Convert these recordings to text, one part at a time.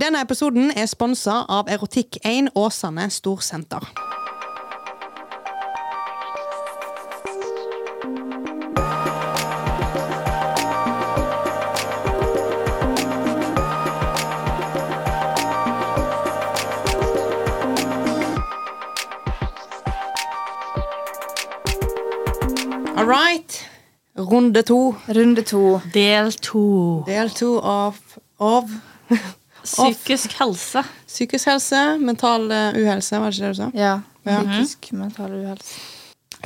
Denne episoden er sponsa av Erotikk1 Åsane Storsenter. All right. Runde to. Runde to. Del to. Del to av, av Psykisk helse. psykisk helse, mental eh, uhelse, var det ikke det du sa? Ja. Ja. Psykisk mental uhelse.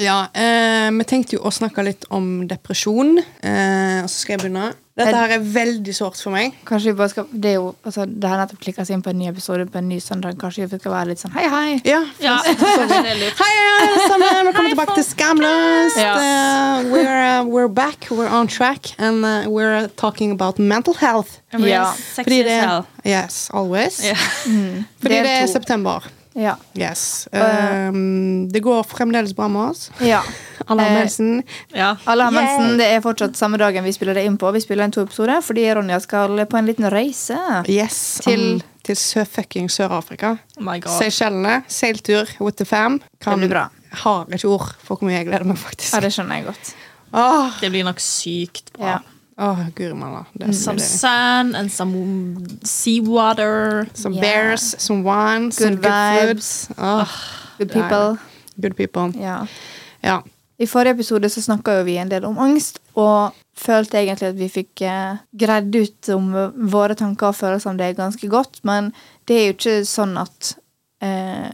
Ja, eh, vi tenkte jo å snakke litt om depresjon. Eh, og så skal jeg begynne. Dette her er veldig sårt for meg. Kanskje vi bare skal Det er jo altså, Det har nettopp klikka seg inn på en ny episode på en ny søndag. Kanskje vi skal være litt sånn hei, hei. Ja. Ja, det er Hei, alle sammen! Velkommen tilbake til Skamløst! Ja. Uh, we're, uh, we're back, we're on track, and uh, we're talking about mental health. Ja. As hell. Yes, always. Ja. Fordi Del det er september. Ja. Yes. Um, det går fremdeles bra med oss. ja. Har Eh, ja. Har Det er fortsatt samme dagen vi spiller det inn på. Vi spiller inn to episoder fordi Ronja skal på en liten reise. Yes, Til- til, til sø fucking Sør-Afrika. Oh my god. Seychellene. Seiltur with the fam. Det blir bra. Har ikke ord for hvor mye jeg gleder meg, faktisk. Ja, det skjønner jeg godt. Åh, Det blir nok sykt bra. Ja. Åh guri. Er Some sand and some seawater. Some Yeah. bears, some wine, some Good good vibes. food. oh, Good people. good people. Ja. Ja. I forrige episode så snakka vi en del om angst, og følte egentlig at vi fikk eh, greid ut om våre tanker og følelser om det ganske godt, men det er jo ikke sånn at eh,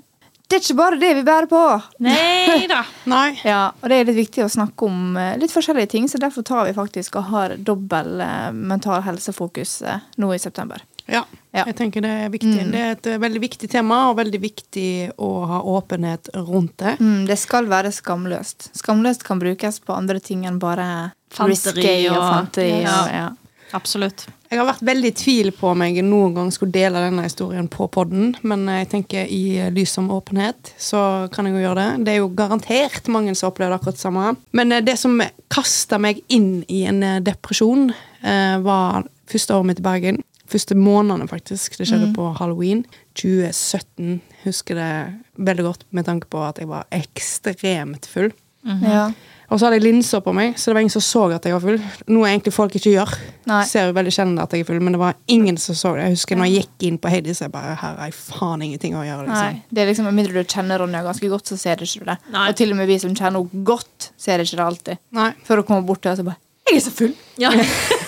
Det er ikke bare det vi bærer på! Nei da. Nei. Ja, og det er litt viktig å snakke om eh, litt forskjellige ting, så derfor tar vi faktisk og har dobbel eh, mental helsefokus eh, nå i september. Ja. Ja. Jeg tenker det er viktig. Mm. Det er et veldig viktig tema, og veldig viktig å ha åpenhet rundt det. Mm, det skal være skamløst. Skamløst kan brukes på andre ting enn bare Fanteri risky og, og- fanteri. Ja. Og, ja. Absolutt. Jeg har vært veldig i tvil på om jeg noen gang skulle dele denne historien på podden, men jeg tenker i lys om åpenhet, så kan jeg jo gjøre det. Det er jo garantert mange som har opplevd akkurat det samme. Men eh, det som kasta meg inn i en eh, depresjon, eh, var første året mitt i Bergen. Første månedene, faktisk. Det skjedde på halloween. 2017. Husker det veldig godt med tanke på at jeg var ekstremt full. Ja. Og så hadde jeg linser på meg, så det var ingen som så at jeg var full. Noe egentlig folk ikke gjør. Nei. Ser jo veldig sjelden at jeg er full, men det var ingen som så det. Jeg husker når jeg gikk inn på Heidi, så jeg bare Her har jeg faen ingenting å gjøre, liksom. Nei, det er liksom, Med mindre du kjenner Ronja ganske godt, så ser du ikke det. Nei. Og til og med vi som kjenner henne godt, ser ikke det alltid. Nei. Før hun kommer bort til oss og bare 'Jeg er så full!' Ja.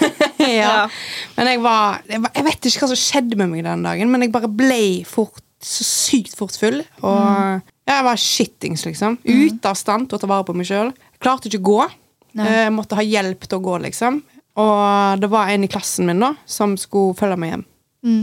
ja. Men jeg var, jeg var Jeg vet ikke hva som skjedde med meg den dagen, men jeg bare ble fort, så sykt fort full. Og ja, jeg var shittings, liksom. Ute av stand til å ta vare på meg sjøl. Klarte ikke å gå. Eh, måtte ha hjelp til å gå, liksom. Og det var en i klassen min da som skulle følge meg hjem. Mm.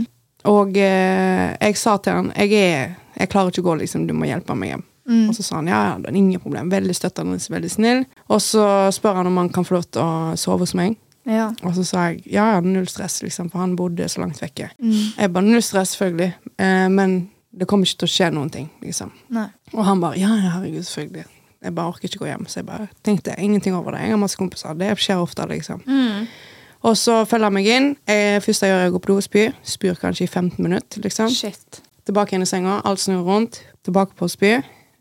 Og eh, jeg sa til han jeg, er, jeg klarer ikke å gå, liksom, du må hjelpe meg hjem. Mm. Og så sa han ja, ja, det er ingen problem. Veldig støttende, veldig snill. Og så spør han om han kan få lov til å sove hos meg. Ja. Og så sa jeg ja, ja, null stress, liksom, for han bodde så langt vekke. Mm. Jeg bare null stress, selvfølgelig, eh, men det kommer ikke til å skje noen ting. liksom. Nei. Og han bare ja, ja, herregud, selvfølgelig. Jeg bare orker ikke gå hjem. Så jeg bare tenkte ingenting over det. Jeg har masse kompiser. Det skjer ofte, liksom. Mm. Og så følger han meg inn. Jeg, først jeg gjør, jeg å gå på do og spy. Spyr kanskje i 15 minutter. liksom. Shit. Tilbake inn i senga, alt snur rundt. Tilbake på å spy.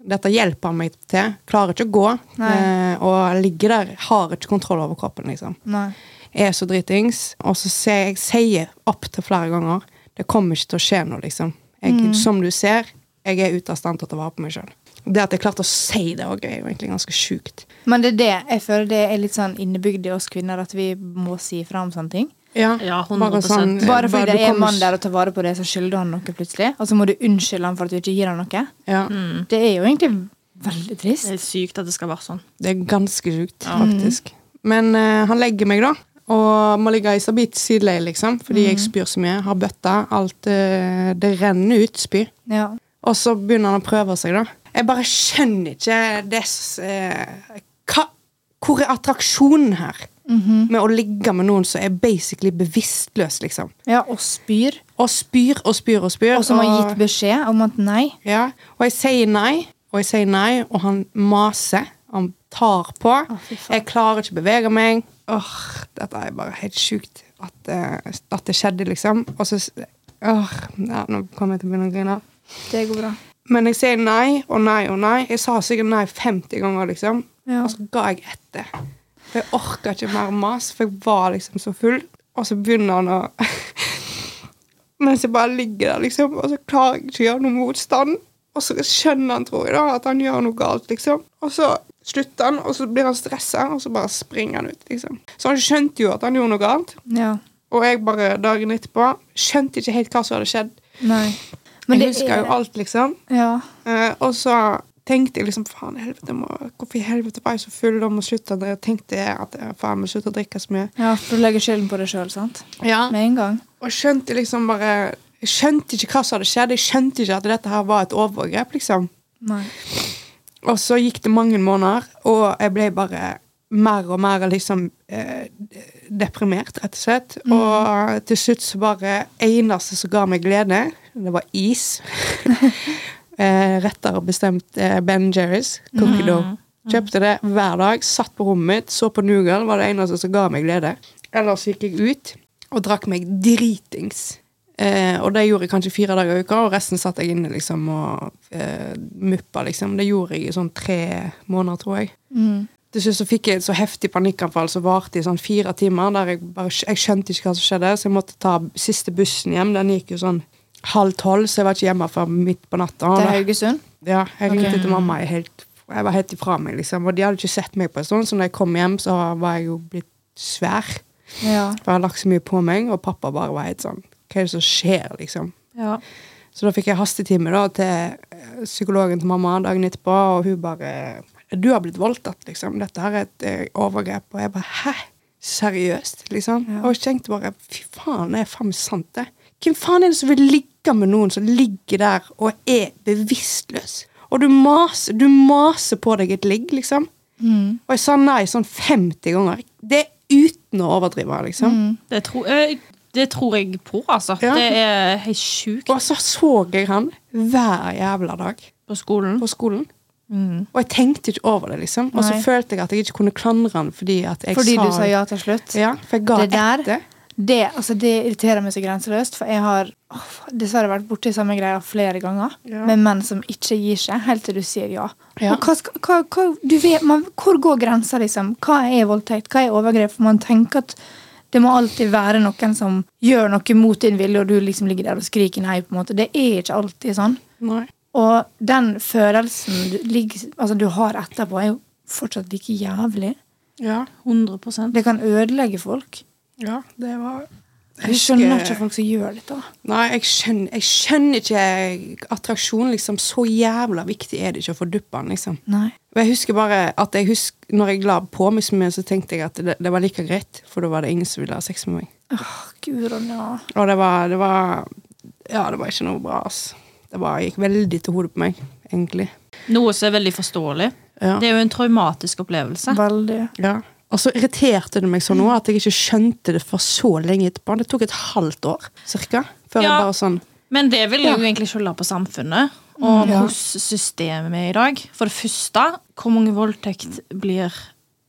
Dette hjelper han meg til. Klarer ikke å gå. Eh, og jeg ligger der, har ikke kontroll over kroppen. liksom. Nei. Er så dritings. Og så sier jeg sier opp til flere ganger det kommer ikke til å skje noe, liksom. Jeg, Mm. Som du ser, jeg er ute av stand til å ta vare på meg sjøl. Det at jeg klarte å si det òg, er jo egentlig ganske sjukt. Men det er det jeg føler det er litt sånn innebygd i oss kvinner, at vi må si fra om sånne ting. Ja, Ja, 100%. bare sånn- Bare fordi bare det er en mann der og tar vare på det, så skylder han noe plutselig. Og så må du unnskylde han for at du ikke gir han noe. Ja. Det er jo egentlig veldig trist. Det er sykt at det skal være sånn. Det er ganske sjukt, faktisk. Men uh, han legger meg, da. Og må ligge i stabilt sideleie, liksom. Fordi jeg spyr så mye. Har bøtta. Alt uh, Det renner ut spy. Ja. Og så begynner han å prøve seg, da. Jeg bare skjønner ikke det eh, hva, Hvor er attraksjonen her? Med å ligge med noen som er basically bevisstløs, liksom. ja, og spyr. Og spyr og spyr og spyr. Og som har gitt beskjed om at nei. Ja, og jeg sier nei, og jeg sier nei, og han maser. Han tar på. Oh, jeg klarer ikke å bevege meg. Åh, dette er bare helt sjukt at, eh, at det skjedde, liksom. Og så Åh, ja, Nå kommer jeg til å begynne å grine. Det går bra. Men jeg sier nei og nei og nei. Jeg sa sikkert nei 50 ganger, liksom. Ja. Og så ga jeg etter. For jeg orka ikke mer mas, for jeg var liksom så full. Og så begynner han å Mens jeg bare ligger der, liksom, og så klarer jeg ikke å gjøre noe motstand. Og så skjønner han, tror jeg, da, at han gjør noe galt, liksom. Og så slutter han, og så blir han stressa, og så bare springer han ut, liksom. Så han skjønte jo at han gjorde noe galt. Ja. Og jeg bare dagen etterpå skjønte ikke helt hva som hadde skjedd. Nei. Jeg husker jo alt, liksom. Ja. Uh, og så tenkte jeg liksom faen helvete, må, hvorfor i helvete var jeg så full om må slutte? Jeg tenkte jeg at faen må slutte å drikke så mye. ja, for du legger skylden på deg sjøl, sant? Ja. Med en gang. Og skjønte liksom bare Jeg skjønte ikke hva som hadde skjedd. Jeg skjønte ikke at dette her var et overgrep, liksom. Nei. Og så gikk det mange måneder, og jeg ble bare mer og mer liksom eh, deprimert, rett og slett. Og til slutt så bare Eneste som ga meg glede, det var is. eh, rettere bestemt eh, Ben Jerry's cookie dough. Kjøpte det hver dag, satt på rommet mitt, så på Nugal, var det eneste som ga meg glede. Ellers gikk jeg ut og drakk meg dritings. Eh, og det gjorde jeg kanskje fire dager i uka, og resten satt jeg inne liksom og eh, muppa, liksom. Det gjorde jeg i sånn tre måneder, tror jeg. Mm. Til slutt så fikk jeg et så heftig panikkanfall som varte i sånn fire timer. der Jeg bare, jeg skjønte ikke hva som skjedde, så jeg måtte ta siste bussen hjem. Den gikk jo sånn halv tolv, så jeg var ikke hjemme før midt på natta. Til Haugesund? ja, jeg ringte okay. til mamma. Jeg, helt, jeg var helt ifra meg, liksom. Og de hadde ikke sett meg på en stund, så når jeg kom hjem, så var jeg jo blitt svær. Ja. For jeg hadde lagt så mye på meg, og pappa bare var helt sånn Hva er det som skjer, liksom? Ja. Så da fikk jeg hastetime da til psykologen til mamma dagen etterpå, og hun bare 'Du har blitt voldtatt, liksom. Dette her er et eh, overgrep.' Og jeg bare 'Hæ? Seriøst?' liksom. Ja. Og jeg tenkte bare 'Fy faen, det er faen meg sant, det'. Hvem faen er det som vil ligge med noen som ligger der og er bevisstløs? Og du maser, du maser på deg et ligg, liksom. Mm. Og jeg sa nei sånn 50 ganger. Det er uten å overdrive, liksom. Mm. Det, tror- eh, det tror jeg på, altså. Ja. Det er helt sjukt Og så så jeg han hver jævla dag på skolen. på skolen. Mm. Og jeg tenkte ikke over det, liksom. Og så følte jeg at jeg ikke kunne klandre han fordi at jeg Fordi sa du sa ja til slutt? Ja, for jeg ga Det der- etter. Det, altså, det irriterer meg så grenseløst, for jeg har oh, dessverre vært borti samme greia flere ganger. Ja. Med menn som ikke gir seg, helt til du sier ja. Ja. Hva, hva, hva, du vet, man, hvor går grensa, liksom? Hva er voldtekt? Hva er overgrep? For man tenker at det må alltid være noen som gjør noe mot din vilje, og du liksom ligger der og skriker nei. på en måte. Det er ikke alltid sånn. Nei. Og den følelsen du, ligger, altså, du har etterpå, er jo fortsatt like jævlig. Ja, 100% Det kan ødelegge folk. ja, det var Jeg skjønner ikke folk som gjør dette. Nei, jeg skjønner, jeg skjønner ikke attraksjon, liksom. Så jævla viktig er det ikke å få duppa den, liksom. Nei. Og jeg husker bare at jeg husker, når jeg la på meg så mye, så tenkte jeg at det, det var like greit, for da var det ingen som ville ha sex med meg. Åh, Gud, ja. Og det var, det var Ja, det var ikke noe bra, ass. Det bare gikk veldig til hodet på meg, egentlig. Noe som er veldig forståelig. Ja. Det er jo en traumatisk opplevelse. Veldig. Ja. Og så irriterte det meg sånn at jeg ikke skjønte det for så lenge etterpå. Det tok et halvt år, cirka. Før Ja. jeg bare sånn Men det vil jeg Ja. jo egentlig skylde på samfunnet og Ja. hvordan systemet er i dag. For det første, hvor mange voldtekt blir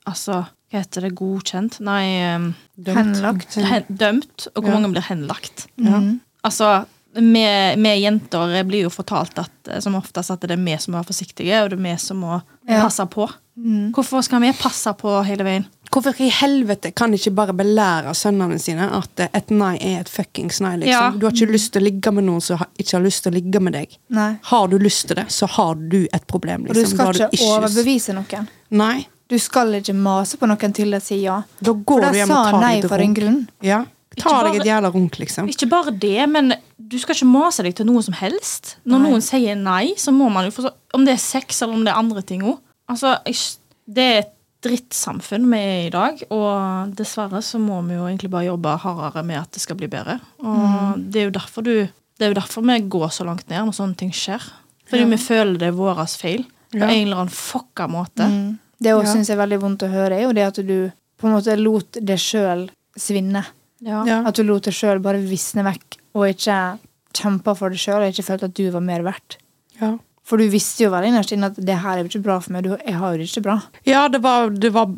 altså, hva heter det, godkjent? Nei, um, Henlagt. hen, dømt. Og hvor Ja. mange blir henlagt. Ja. Mhm. Altså, vi, vi jenter blir jo fortalt at eh, som oftest at det er vi som må være forsiktige, og det er vi som må Ja. passe på. Mm. Hvorfor skal vi passe på hele veien? Hvorfor i helvete kan de ikke bare belære sønnene sine at eh, et nei er et fuckings nei? liksom? Ja. Du har ikke lyst til å ligge med noen som ikke har lyst til å ligge med deg. Nei. Har du lyst til det, så har du et problem. Og du Liksom. Skal du ikke overbevise noen. Nei. Du skal ikke mase på noen til å si ja. Da går for du hjem og tar nei for en grunn. Ja. Ta Ikke deg bare- et jævla runk, liksom. Ikke bare det, men du skal ikke mase deg til noe som helst. Når Nei. noen sier nei, så må man jo forstå Om det er sex eller om det er andre ting òg. Altså, det er et drittsamfunn vi er i dag, og dessverre så må vi jo egentlig bare jobbe hardere med at det skal bli bedre. Og Mm. det er jo derfor du Det er jo derfor vi går så langt ned når sånne ting skjer. Fordi Ja. vi føler det er vår feil på Ja. en eller annen fucka måte. Mm. Det også Ja. synes jeg er veldig vondt å høre, er jo det at du på en måte lot deg sjøl svinne. Ja. Ja. At du lot deg sjøl bare visne vekk, og ikke kjempa for deg sjøl, og ikke følte at du var mer verdt. Ja. For du visste jo veldig innerst inne at det her er jo ikke bra for meg. Du, jeg har jo det ikke bra. Ja, det var, det var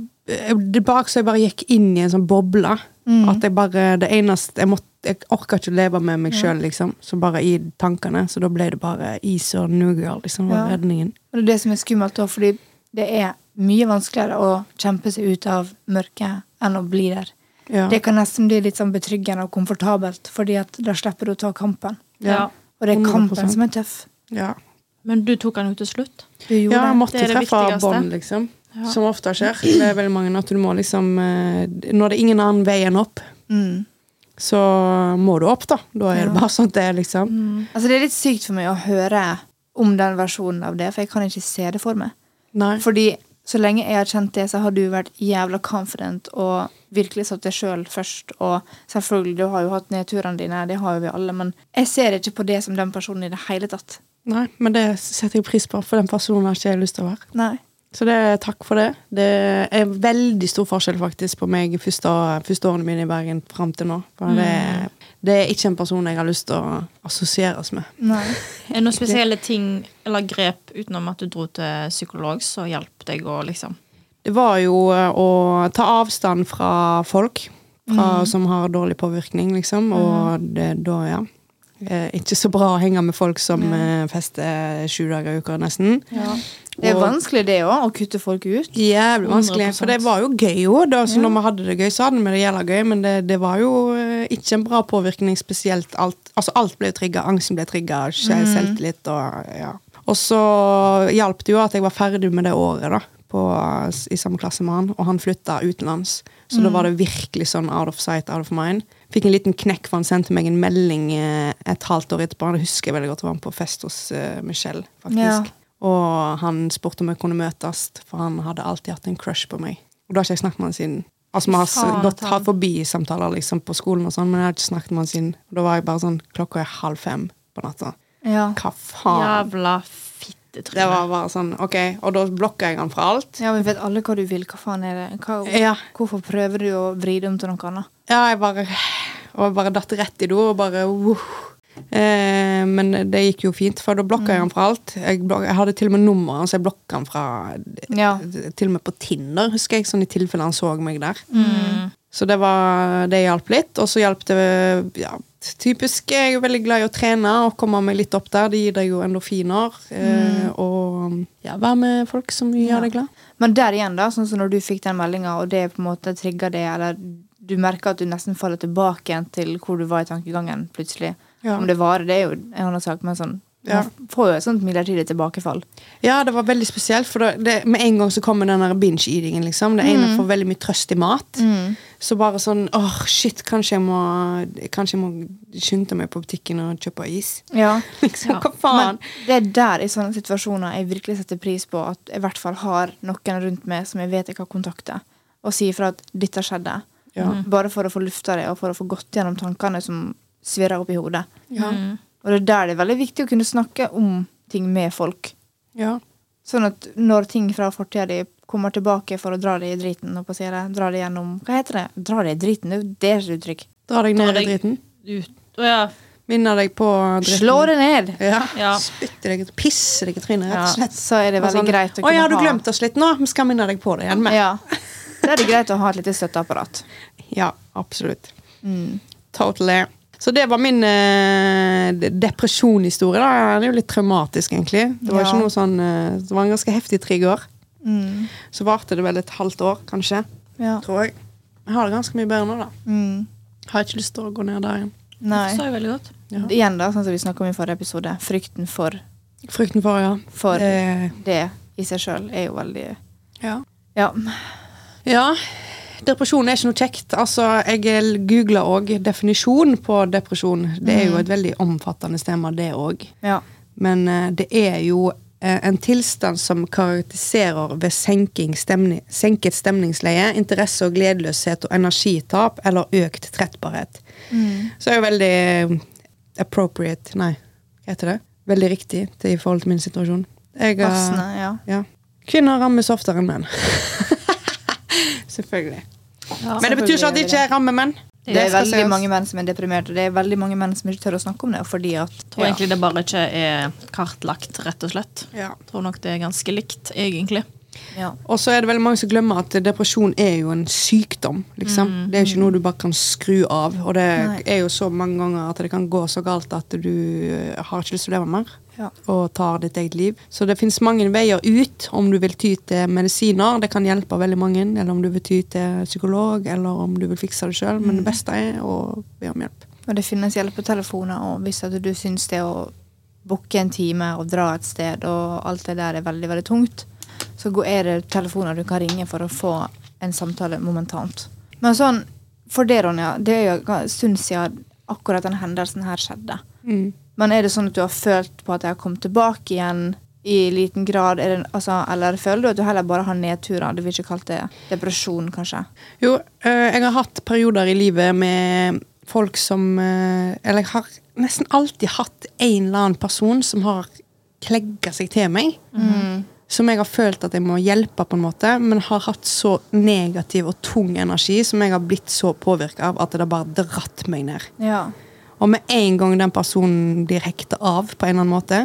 Det bak så jeg bare gikk inn i en sånn boble. Mm. At jeg bare Det eneste Jeg, måtte, jeg orka ikke å leve med meg sjøl, liksom. Så bare i tankene. Så da ble det bare is og New liksom. Var Ja. redningen. Og det er det som er skummelt òg, fordi det er mye vanskeligere å kjempe seg ut av mørket enn å bli der. Ja. Det kan nesten bli litt sånn betryggende og komfortabelt, fordi at da slipper du å ta kampen. ja. Og det er 100%. kampen som er tøff. ja. Men du tok den jo til slutt. Du Ja, jeg måtte Det er treffe bånd, liksom. Ja. Som ofte skjer. Det er veldig mange at du må liksom eh, Når det er ingen annen vei enn opp, Mm. så må du opp, da. Da er det bare sånn det er, liksom. Altså, det er litt sykt for meg å høre om den versjonen av det, for jeg kan ikke se det for meg. Nei. Fordi så lenge jeg har kjent det, så har du vært jævla confident og virkelig satt deg sjøl først. Og selvfølgelig, du har jo hatt nedturene dine, det har jo vi alle, men jeg ser ikke på det som den personen i det hele tatt. Nei, men det setter jeg pris på, for den personen har ikke jeg lyst til å være. Nei. Så det takk for det. Det er veldig stor forskjell faktisk på meg første, første årene mine i Bergen fram til nå. For det, det er ikke en person jeg har lyst til å assosieres med. Nei. Er det noen spesielle ting eller grep utenom at du dro til psykolog, så hjalp deg å liksom Det var jo eh, å ta avstand fra folk fra, som har dårlig påvirkning, liksom. Og det, da, ja. Eh, ikke så bra å henge med folk som eh, fester sju dager i uka, nesten. Det er Og- vanskelig, det òg, å kutte folk ut. Jævlig vanskelig. 100%. For det var jo gøy òg. Så Når vi hadde det gøy, så hadde vi det jævla gøy, men det, det var jo eh, ikke en bra påvirkning, spesielt alt. Altså alt ble trigga. Angsten ble trigga, selvtillit og ja. Og så hjalp det jo at jeg var ferdig med det året, da. På, I samme klasse med han, og han flytta utenlands. Så da var det virkelig sånn out of sight, out of mind. Fikk en liten knekk, for han sendte meg en melding eh, et halvt år etterpå. Det husker jeg veldig godt. Det var han på fest hos eh, Michelle, faktisk. Ja. Og han spurte om jeg kunne møtes, for han hadde alltid hatt en crush på meg. Og da har ikke jeg snakket med han siden. Altså, Vi har gått hatt forbi samtaler liksom, på skolen, og sånn, men jeg har ikke snakket med han siden. Og da var jeg bare sånn Klokka er halv fem på natta. Ja. Hva faen? Jævla Det fittetryne. var bare sånn, ok, Og da blokka jeg han fra alt. ja, vi vet alle hva du vil. Hva faen er det? Hva, Ja, Hvorfor prøver du å vri det om til noe annet? ja jeg bare Og jeg bare datt rett i do og bare uh. Eh, men det gikk jo fint, for da blokka jeg han fra alt. Jeg, blok jeg hadde til og med nummeret hans, jeg blokka han fra Ja. Til og med på Tinder, husker jeg, sånn i tilfelle han så meg der. Mm. Så det var Det hjalp litt. Og så hjalp det ja, Typisk jeg er veldig glad i å trene og komme meg litt opp der. Det gir deg jo endorfiner. Eh, og ja, være med folk som Ja. gjør deg glad. Men der igjen, da, sånn som når du fikk den meldinga, og det på en måte trigga det, eller du merker at du nesten faller tilbake igjen til hvor du var i tankegangen plutselig. Ja. Om det varer, det er jo en annen sak, men sånn Ja. Man får jo et sånt midlertidig tilbakefall. Ja, det var veldig spesielt, for det, det, med en gang så kommer den binge-eatingen. liksom. Det ene får veldig mye trøst i mat. Så bare sånn åh, shit, kanskje jeg må Kanskje jeg må skynde meg på butikken og kjøpe is. Ja. Liksom, Ja. hva faen? Men det er der i sånne situasjoner jeg virkelig setter pris på at jeg i hvert fall har noen rundt meg som jeg vet jeg kan kontakte, og si ifra at dette skjedde. Ja. Bare for å få lufta det, og for å få gått gjennom tankene som svirrer opp i hodet. Ja. Mm. Og det er der det er veldig viktig å kunne snakke om ting med folk. ja. Sånn at når ting fra fortida di kommer tilbake for å dra det i driten, og det, dra det gjennom Hva heter det? Dra det i driten? Det er jo deres uttrykk. Dra deg Dra ned i driten. Ut. Oh, ja. Minner deg på dritten. Slå det ned! Ja. Ja. Spytte deg ut. Pisse deg i trynet, rett og slett. så er det veldig sånn, greit å Å ja, du glemte oss litt nå? Vi skal minne deg på det igjen. Med. Ja. Da er det greit å ha et lite støtteapparat. Ja, absolutt. Mm. Totally. Så det var min eh, depresjonhistorie. da. Det er jo litt traumatisk, egentlig. Det var Ja. ikke noe sånn, eh, det var en ganske heftig trigger. Mm. Så varte det vel et halvt år, kanskje. Ja. Tror jeg. Jeg har det ganske mye bedre nå, da. Mm. Har ikke lyst til å gå ned der igjen. Nei. Det jeg veldig godt. Ja. Igjen, da, sånn som vi snakka om i forrige episode, frykten for, Frykten for, ja. for Det, det i seg sjøl er jo veldig ja. Ja. Ja, depresjon er ikke noe kjekt. Altså, Jeg googla òg definisjon på depresjon. Det er jo et veldig omfattende tema, det òg. ja. Men eh, det er jo eh, en tilstand som karakteriserer ved senking stemning, senket stemningsleie, interesse og gledeløshet og energitap eller økt trettbarhet. Så er jo veldig eh, appropriate Nei, hva heter det? Veldig riktig til, i forhold til min situasjon. Jeg, Passende. Ja. ja. Kvinner rammes oftere enn menn. Selvfølgelig. Men det betyr ikke at det ikke rammer menn. Det er veldig mange menn som er deprimerte, og det er veldig mange menn som ikke tør å snakke om det. Fordi at Jeg tror egentlig det bare ikke er kartlagt, rett og slett. Ja. Jeg tror nok det er ganske likt, egentlig. Ja. Og så er det veldig mange som glemmer at depresjon er jo en sykdom. liksom. Det er jo ikke noe du bare kan skru av. Og det Nei. er jo så mange ganger at det kan gå så galt at du eh, har ikke lyst til å leve mer. Ja. Og tar ditt eget liv. Så det finnes mange veier ut om du vil ty til medisiner. Det kan hjelpe veldig mange. Eller om du vil ty til psykolog, eller om du vil fikse det sjøl. Men det beste er å be om hjelp. Og det finnes hjelpetelefoner, og hvis at du syns det å booke en time og dra et sted og alt det der er veldig, veldig tungt, så er det telefoner du kan ringe for å få en samtale momentant. Men sånn, for det, Ronja, det er jo en stund siden akkurat den hendelsen her skjedde. Mm. Men er det sånn at du har følt på at jeg har kommet tilbake igjen i liten grad? Det, altså, eller føler du at du heller bare har nedturer? Du vil ikke kalt det depresjon, kanskje? Jo, eh, jeg har hatt perioder i livet med folk som eh, Eller jeg har nesten alltid hatt en eller annen person som har klegga seg til meg. Som jeg har følt at jeg må hjelpe, på en måte, men har hatt så negativ og tung energi som jeg har blitt så påvirka av at det har bare dratt meg ned. Ja. Og med en gang den personen blir hekta av på en eller annen måte,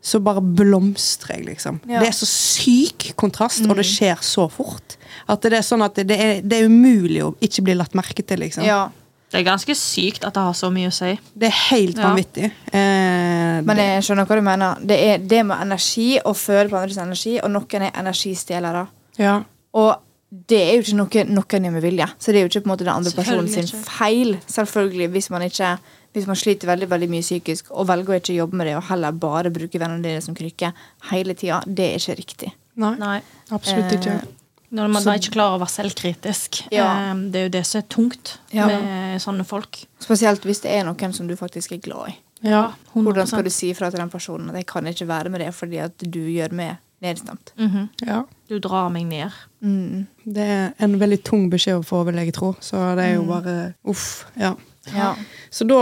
så bare blomstrer jeg, liksom. Ja. Det er så syk kontrast, og det skjer så fort. At det er sånn at det er, det er umulig å ikke bli lagt merke til, liksom. ja. Det er ganske sykt at det har så mye å si. Det er helt Ja. vanvittig. Eh, Men jeg skjønner hva du mener. Det er det med energi og føle på andres energi, og noen er energistjelere. ja. Og det er jo ikke noe noen gjør med vilje. Så det er jo ikke på en måte den andre personen sin ikke. feil. Selvfølgelig, hvis man ikke hvis man sliter veldig veldig mye psykisk og velger å ikke jobbe med det, og heller bare bruke vennene dine som krykke hele tida, det er ikke riktig. Nei, Nei. absolutt ikke. Eh, Når man Så- da ikke klarer å være selvkritisk. Ja. Eh, Det er jo det som er tungt Ja. med sånne folk. Spesielt hvis det er noen som du faktisk er glad i. Ja. Hvordan skal du si fra til den personen at 'jeg kan ikke være med det fordi at du gjør meg nedstemt'? Mhm. ja. Du drar meg ned. Mm. Det er en veldig tung beskjed å få, vil jeg tro. Så det er jo bare uff. Ja. Ja. Så da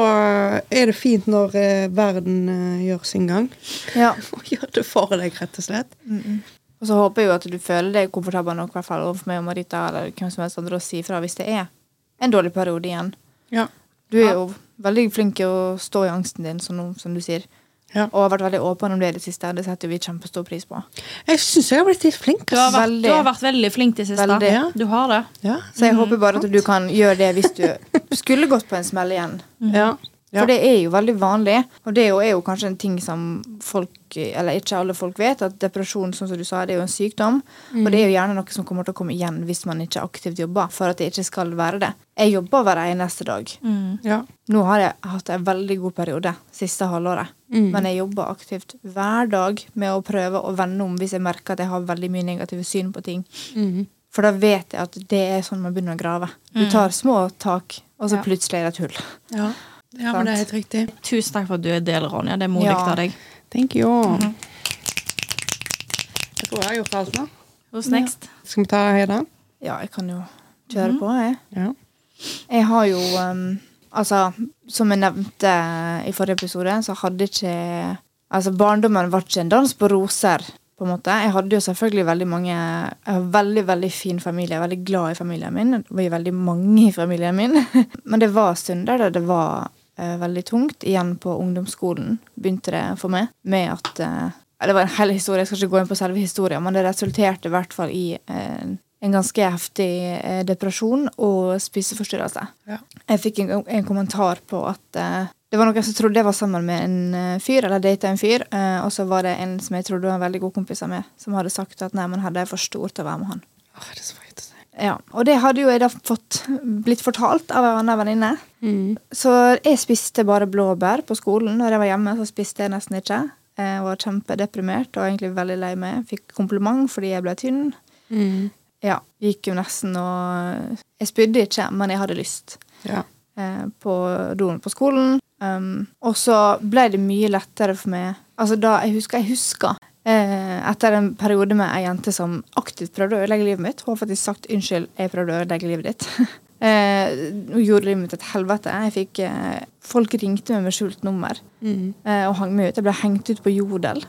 er det fint når eh, verden eh, gjør sin gang. ja. Og gjør det for deg, rett og slett. Og så håper jeg jo at du føler deg komfortabel nok hvert fall overfor meg og Marita eller hvem som helst andre å si fra hvis det er en dårlig periode igjen. Ja. Du er jo veldig flink til å stå i angsten din, som, som du sier. Ja. Og har vært veldig åpen om det i det siste. Det setter vi kjempestor pris på. Jeg syns jeg har blitt litt flink. Du har, vært, Veldig. du har vært veldig flink det siste. Veldig. Ja. Du har det. Ja. Så jeg håper bare at du kan gjøre det hvis du skulle gått på en smell igjen. Mm. Ja. For det er jo veldig vanlig, og det er jo, er jo kanskje en ting som folk, eller ikke alle folk vet, at depresjon, sånn som du sa, det er jo en sykdom. Og det er jo gjerne noe som kommer til å komme igjen hvis man ikke aktivt jobber, for at det ikke skal være det. Jeg jobber hver eneste dag. Ja. Nå har jeg hatt en veldig god periode siste halvåret. Mm. Men jeg jobber aktivt hver dag med å prøve å vende om hvis jeg merker at jeg har veldig mye negative syn på ting. Mm. For da vet jeg at det er sånn man begynner å grave. Du tar små tak, og så Ja. plutselig er det et hull. Ja. Ja, men det er helt riktig. Tusen takk for at du er del, Ronja. Det er modig Ja. av deg. Thank you. Jeg tror jeg har gjort alt nå. Who's next? Skal vi ta Heda? Ja, jeg kan jo kjøre på, jeg. Ja. Jeg har jo um, Altså, som jeg nevnte i forrige episode, så hadde ikke Altså, barndommen var ikke en dans på roser, på en måte. Jeg hadde jo selvfølgelig veldig mange Jeg har veldig, veldig fin familie. Jeg er veldig glad i familien min. Det var veldig mange i familien min. Men det var stunder der det var eh, veldig tungt. Igjen på ungdomsskolen begynte det for meg med at eh, Det var en hel historie, jeg skal ikke gå inn på selve historien, men det resulterte i hvert fall i eh, en ganske heftig eh, depresjon og spiseforstyrrelse. Ja. Jeg fikk en, en kommentar på at eh, det var noen som trodde jeg var sammen med en eh, fyr, eller data en fyr, eh, og så var det en som jeg trodde var en veldig god kompis av meg, som hadde sagt at nei, men hadde jeg for stor til å være med han. Åh, det er så. Ja, Og det hadde jo jeg da fått blitt fortalt av en annen venninne. Mm. Så jeg spiste bare blåbær på skolen. Når jeg var hjemme, så spiste jeg nesten ikke. Jeg var kjempedeprimert og egentlig veldig lei meg. Fikk kompliment fordi jeg ble tynn. Mm. Ja, Gikk jo nesten og Jeg spydde ikke, men jeg hadde lyst Ja. eh, på doen på skolen. Um, og så ble det mye lettere for meg Altså da Jeg husker, jeg husker etter en periode med ei jente som aktivt prøvde å ødelegge livet mitt. Hun har faktisk sagt 'unnskyld, jeg prøvde å ødelegge livet ditt'. eh, hun gjorde livet mitt et helvete. Jeg fikk eh, Folk ringte meg med skjult nummer Mm. eh, og hang meg ut. Jeg ble hengt ut på Jodel.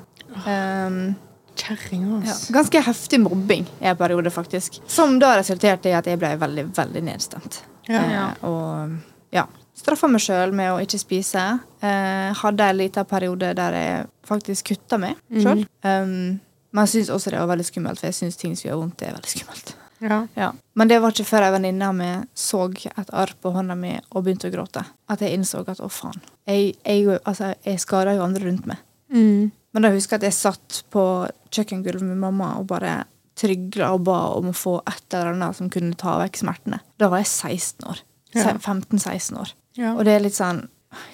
Um, Kjerring, ja, ganske heftig mobbing i en periode, faktisk. Som da resulterte i at jeg ble veldig, veldig nedstemt. Ja. Eh, og ja. Straffa meg sjøl med å ikke spise. Eh, hadde en liten periode der jeg faktisk kutta meg sjøl. Um, Men jeg syns også det var veldig skummelt, for jeg syns ting som gjør vondt, det er veldig skummelt. Ja. Ja. Men det var ikke før ei venninne av meg så et arr på hånda mi og begynte å gråte, at jeg innså at å, faen. Jeg, jeg, altså, jeg skader jo andre rundt meg. Mm. Men da husker jeg at jeg satt på kjøkkengulvet med mamma og bare trygla og ba om å få et eller annet som kunne ta vekk smertene. Da var jeg 16 år. Ja. 15-16 år. Ja. Og det er litt sånn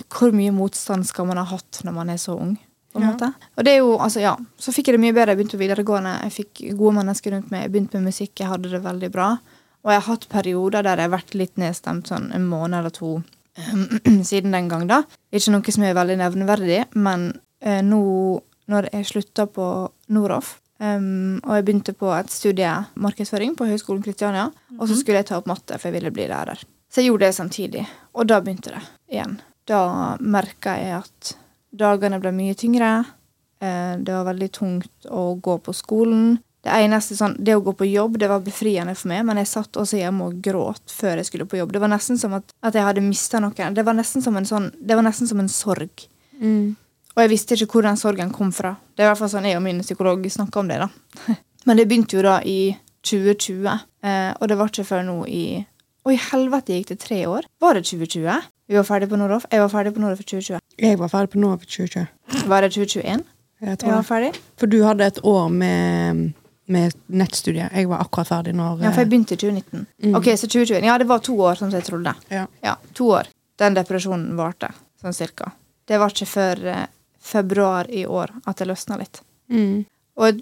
Hvor mye motstand skal man ha hatt når man er så ung? på en Ja. måte? Og det er jo, altså ja, Så fikk jeg det mye bedre. Jeg begynte på videregående. Jeg fikk gode mennesker rundt meg. Jeg begynte med musikk. Jeg hadde det veldig bra. Og jeg har hatt perioder der jeg har vært litt nedstemt sånn en måned eller to siden den gang, da. Ikke noe som er veldig nevneverdig, men eh, nå når jeg slutta på Noroff, um, og jeg begynte på et studie markedsføring på Høgskolen Kristiania, og så skulle jeg ta opp matte, for jeg ville bli lærer. Så jeg gjorde det samtidig, og da begynte det igjen. Da merka jeg at dagene ble mye tyngre. Eh, det var veldig tungt å gå på skolen. Det eneste sånn, det å gå på jobb det var befriende for meg, men jeg satt også hjemme og gråt før jeg skulle på jobb. Det var nesten som at, at jeg hadde mista noe. Det var nesten som en sånn, det var nesten som en sorg. Mm. Og jeg visste ikke hvor den sorgen kom fra. Det er i hvert fall sånn jeg og min psykolog snakka om det. da. Men det begynte jo da i 2020, eh, og det var ikke før nå i Å, i helvete gikk det tre år? Var det 2020? Vi var ferdig på Noroff. Jeg var ferdig på Noroff i 2020. Jeg var ferdig på Nova for 2020. Var det 2021? Jeg tror Jeg var ferdig? For du hadde et år med, med nettstudie. Jeg var akkurat ferdig når Ja, for jeg begynte i 2019. Mm. Ok, så 2021. Ja, det var to år, sånn som jeg trodde. ja. Ja, to år. Den depresjonen varte, sånn cirka. Det var ikke før eh, februar i år at det løsna litt. Mm. Og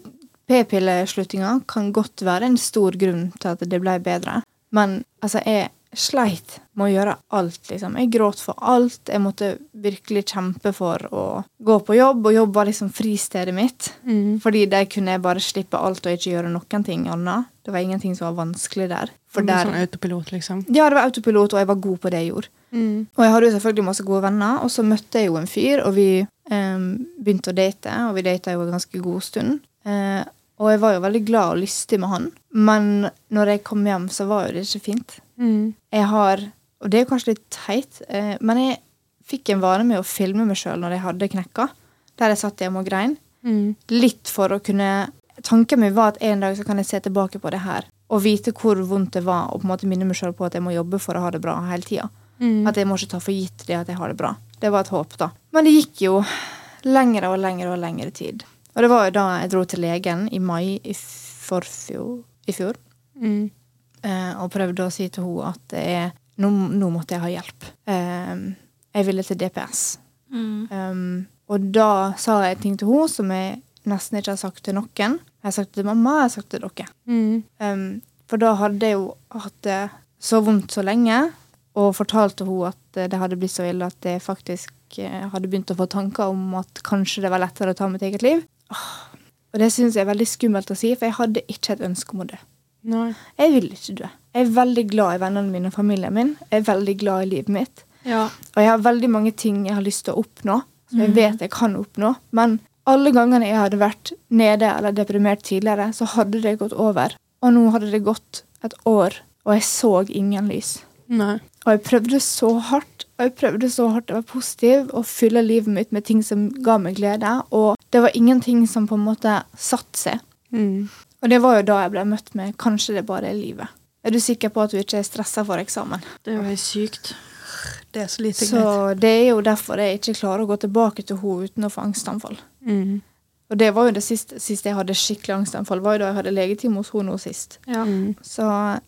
p-pillesluttinga kan godt være en stor grunn til at det ble bedre. Men altså, jeg sleit med å gjøre alt, liksom. Jeg gråt for alt. Jeg måtte virkelig kjempe for å gå på jobb, og jobb var liksom fristedet mitt. Mm. Fordi der kunne jeg bare slippe alt og ikke gjøre noen ting annet. Det var ingenting som var vanskelig der. For der Sånn autopilot, liksom. ja, det var autopilot, og jeg var god på det jeg gjorde. Mm. Og jeg hadde jo selvfølgelig masse gode venner, og så møtte jeg jo en fyr, og vi um, begynte å date, og vi data jo en ganske god stund. Eh, og jeg var jo veldig glad og lystig med han, men når jeg kom hjem, så var jo det ikke fint. Mm. Jeg har, og det er kanskje litt teit, eh, men jeg fikk en vane med å filme meg sjøl når jeg hadde knekka, der jeg satt hjemme og grein. Mm. Litt for å kunne Tanken min var at en dag så kan jeg se tilbake på det her og vite hvor vondt det var, og på en måte minne meg sjøl på at jeg må jobbe for å ha det bra hele tida. Mm. At jeg må ikke ta for gitt det at jeg har det bra. Det var et håp, da. Men det gikk jo lengre og lengre og lengre tid. Og det var jo da jeg dro til legen i mai i forfjor, i fjor Mm. eh, og prøvde å si til henne at det er, nå, nå måtte jeg ha hjelp. Eh, jeg ville til DPS. Mm. Um, og da sa jeg ting til henne som jeg nesten ikke har sagt til noen. Jeg har sagt det til mamma, jeg har sagt det til dere. Mm. Um, for da hadde jeg jo hatt det så vondt så lenge, og fortalte henne at eh, det hadde blitt så ille at jeg faktisk hadde begynt å få tanker om at kanskje det var lettere å ta mitt eget liv. Og det syns jeg er veldig skummelt å si, for jeg hadde ikke et ønske om å dø. Nei. Jeg vil ikke dø. Jeg er veldig glad i vennene mine og familien min. Jeg er veldig glad i livet mitt. Ja. Og jeg har veldig mange ting jeg har lyst til å oppnå, som jeg vet jeg kan oppnå. Men alle gangene jeg hadde vært nede eller deprimert tidligere, så hadde det gått over. Og nå hadde det gått et år, og jeg så ingen lys. Nei. Og jeg prøvde så hardt, og jeg prøvde så hardt å være positiv og fylle livet mitt med ting som ga meg glede. Og det var ingenting som på en måte satte seg. Mm. Og det var jo da jeg ble møtt med kanskje det bare er livet. Er du sikker på at du ikke er stressa for eksamen? Det er jo helt sykt. Det er så lite Så greit. det er jo derfor jeg ikke klarer å gå tilbake til henne uten å få angstanfall. Mm. Og det var jo det siste, siste jeg hadde skikkelig angstanfall, var jo da jeg hadde legetime hos henne nå sist. Ja. Mm. Så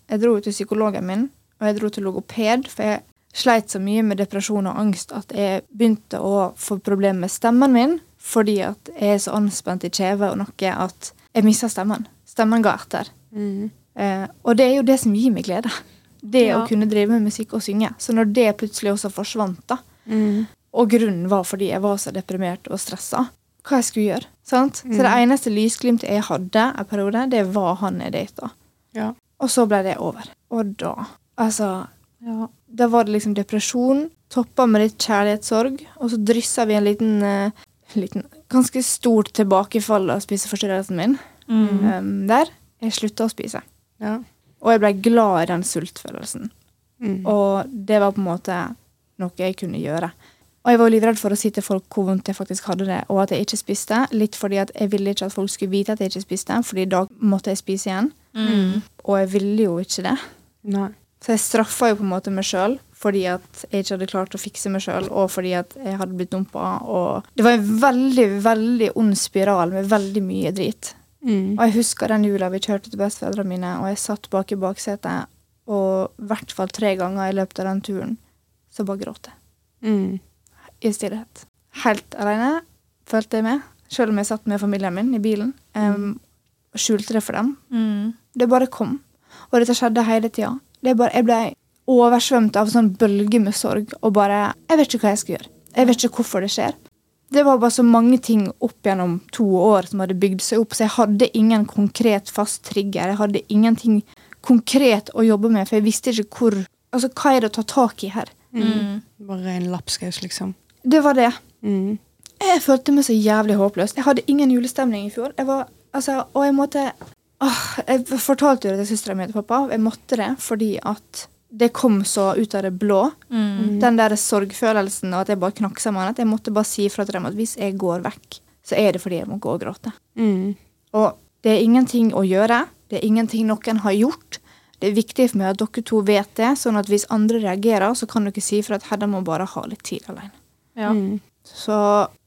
jeg dro til psykologen min, og jeg dro til logoped, for jeg sleit så mye med depresjon og angst at jeg begynte å få problemer med stemmen min, fordi at jeg er så anspent i kjeve og noe at jeg mister stemmen. Stemmen ga etter. Mm. Eh, og det er jo det som gir meg glede. Det Ja. å kunne drive med musikk og synge. Så når det plutselig også forsvant, da, Mm. og grunnen var fordi jeg var så deprimert og stressa, hva jeg skulle gjøre. Sant? Så Mm. det eneste lysglimtet jeg hadde en periode, det var han jeg data. Ja. Og så ble det over. Og da Altså, Ja. da var det liksom depresjon, toppa med litt kjærlighetssorg, og så dryssa vi en liten, eh, liten Ganske stort tilbakefall av spiseforstyrrelsen min Mm. um, der. Jeg slutta å spise. Ja. Og jeg ble glad i den sultfølelsen. Mm. Og det var på en måte noe jeg kunne gjøre. Og jeg var livredd for å si til folk hvor vondt jeg faktisk hadde det, og at jeg ikke spiste. Litt fordi at jeg ville ikke at folk skulle vite at jeg ikke spiste, fordi da måtte jeg spise igjen. Mm. Og jeg ville jo ikke det. Nei. Så jeg straffa jo på en måte meg sjøl fordi at jeg ikke hadde klart å fikse meg sjøl, og fordi at jeg hadde blitt dumpa. Og det var en veldig, veldig ond spiral med veldig mye drit. Mm. Og jeg husker den jula vi kjørte til besteforeldrene mine, og jeg satt bak i baksetet, og i hvert fall tre ganger i løpet av den turen så bare gråt jeg. Mm. I stillhet. Helt alene, følte jeg meg. Selv om jeg satt med familien min i bilen. Um, skjulte det for dem. Mm. Det bare kom. Og dette skjedde hele tida. Jeg ble oversvømt av sånn bølge med sorg og bare Jeg vet ikke hva jeg skal gjøre. Jeg vet ikke hvorfor det skjer. Det var bare så mange ting opp gjennom to år som hadde bygd seg opp, så jeg hadde ingen konkret fast trigger. Jeg hadde ingenting konkret å jobbe med, for jeg visste ikke hvor Altså, hva er det å ta tak i her? Mm. Bare en lapskaus, liksom. Det var det. Mm. Jeg følte meg så jævlig håpløs. Jeg hadde ingen julestemning i fjor. Jeg var, altså, og jeg måtte åh, Jeg fortalte jo det til søstera mi og pappa. Jeg måtte det fordi at det kom så ut av det blå. Mm. Den der sorgfølelsen og at jeg bare knakk sammen. At jeg måtte bare si fra til dem at hvis jeg går vekk, så er det fordi jeg må gå og gråte. Mm. Og det er ingenting å gjøre. Det er ingenting noen har gjort. Det er viktig for meg at dere to vet det, sånn at hvis andre reagerer, så kan dere si fra at Hedda må bare ha litt tid alene. Ja. Mm. Så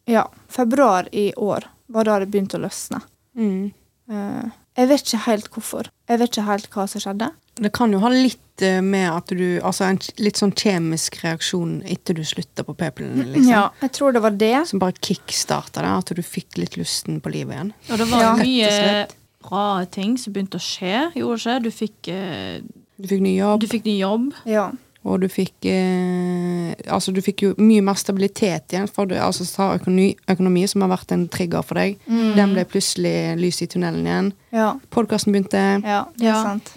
ja, februar i år var da det begynte å løsne. Mm. Uh, jeg vet ikke helt hvorfor. Jeg vet ikke helt hva som skjedde. Det kan jo ha litt eh, med at du Altså en litt sånn kjemisk reaksjon etter du slutta på p-pillene, liksom. Ja, jeg tror det var det. Som bare kickstarta det, at du fikk litt lysten på livet igjen. Og det var Ja. mye bra ting som begynte å skje, gjorde ikke? Du fikk, eh, Du fikk ny jobb, du fikk ny jobb. Ja. og du fikk eh, Altså, du fikk jo mye mer stabilitet igjen, for du, altså økonomi, økonomi, som har vært en trigger for deg. Den ble plutselig lys i tunnelen igjen. Ja, Podkasten begynte. ja det er Ja. sant.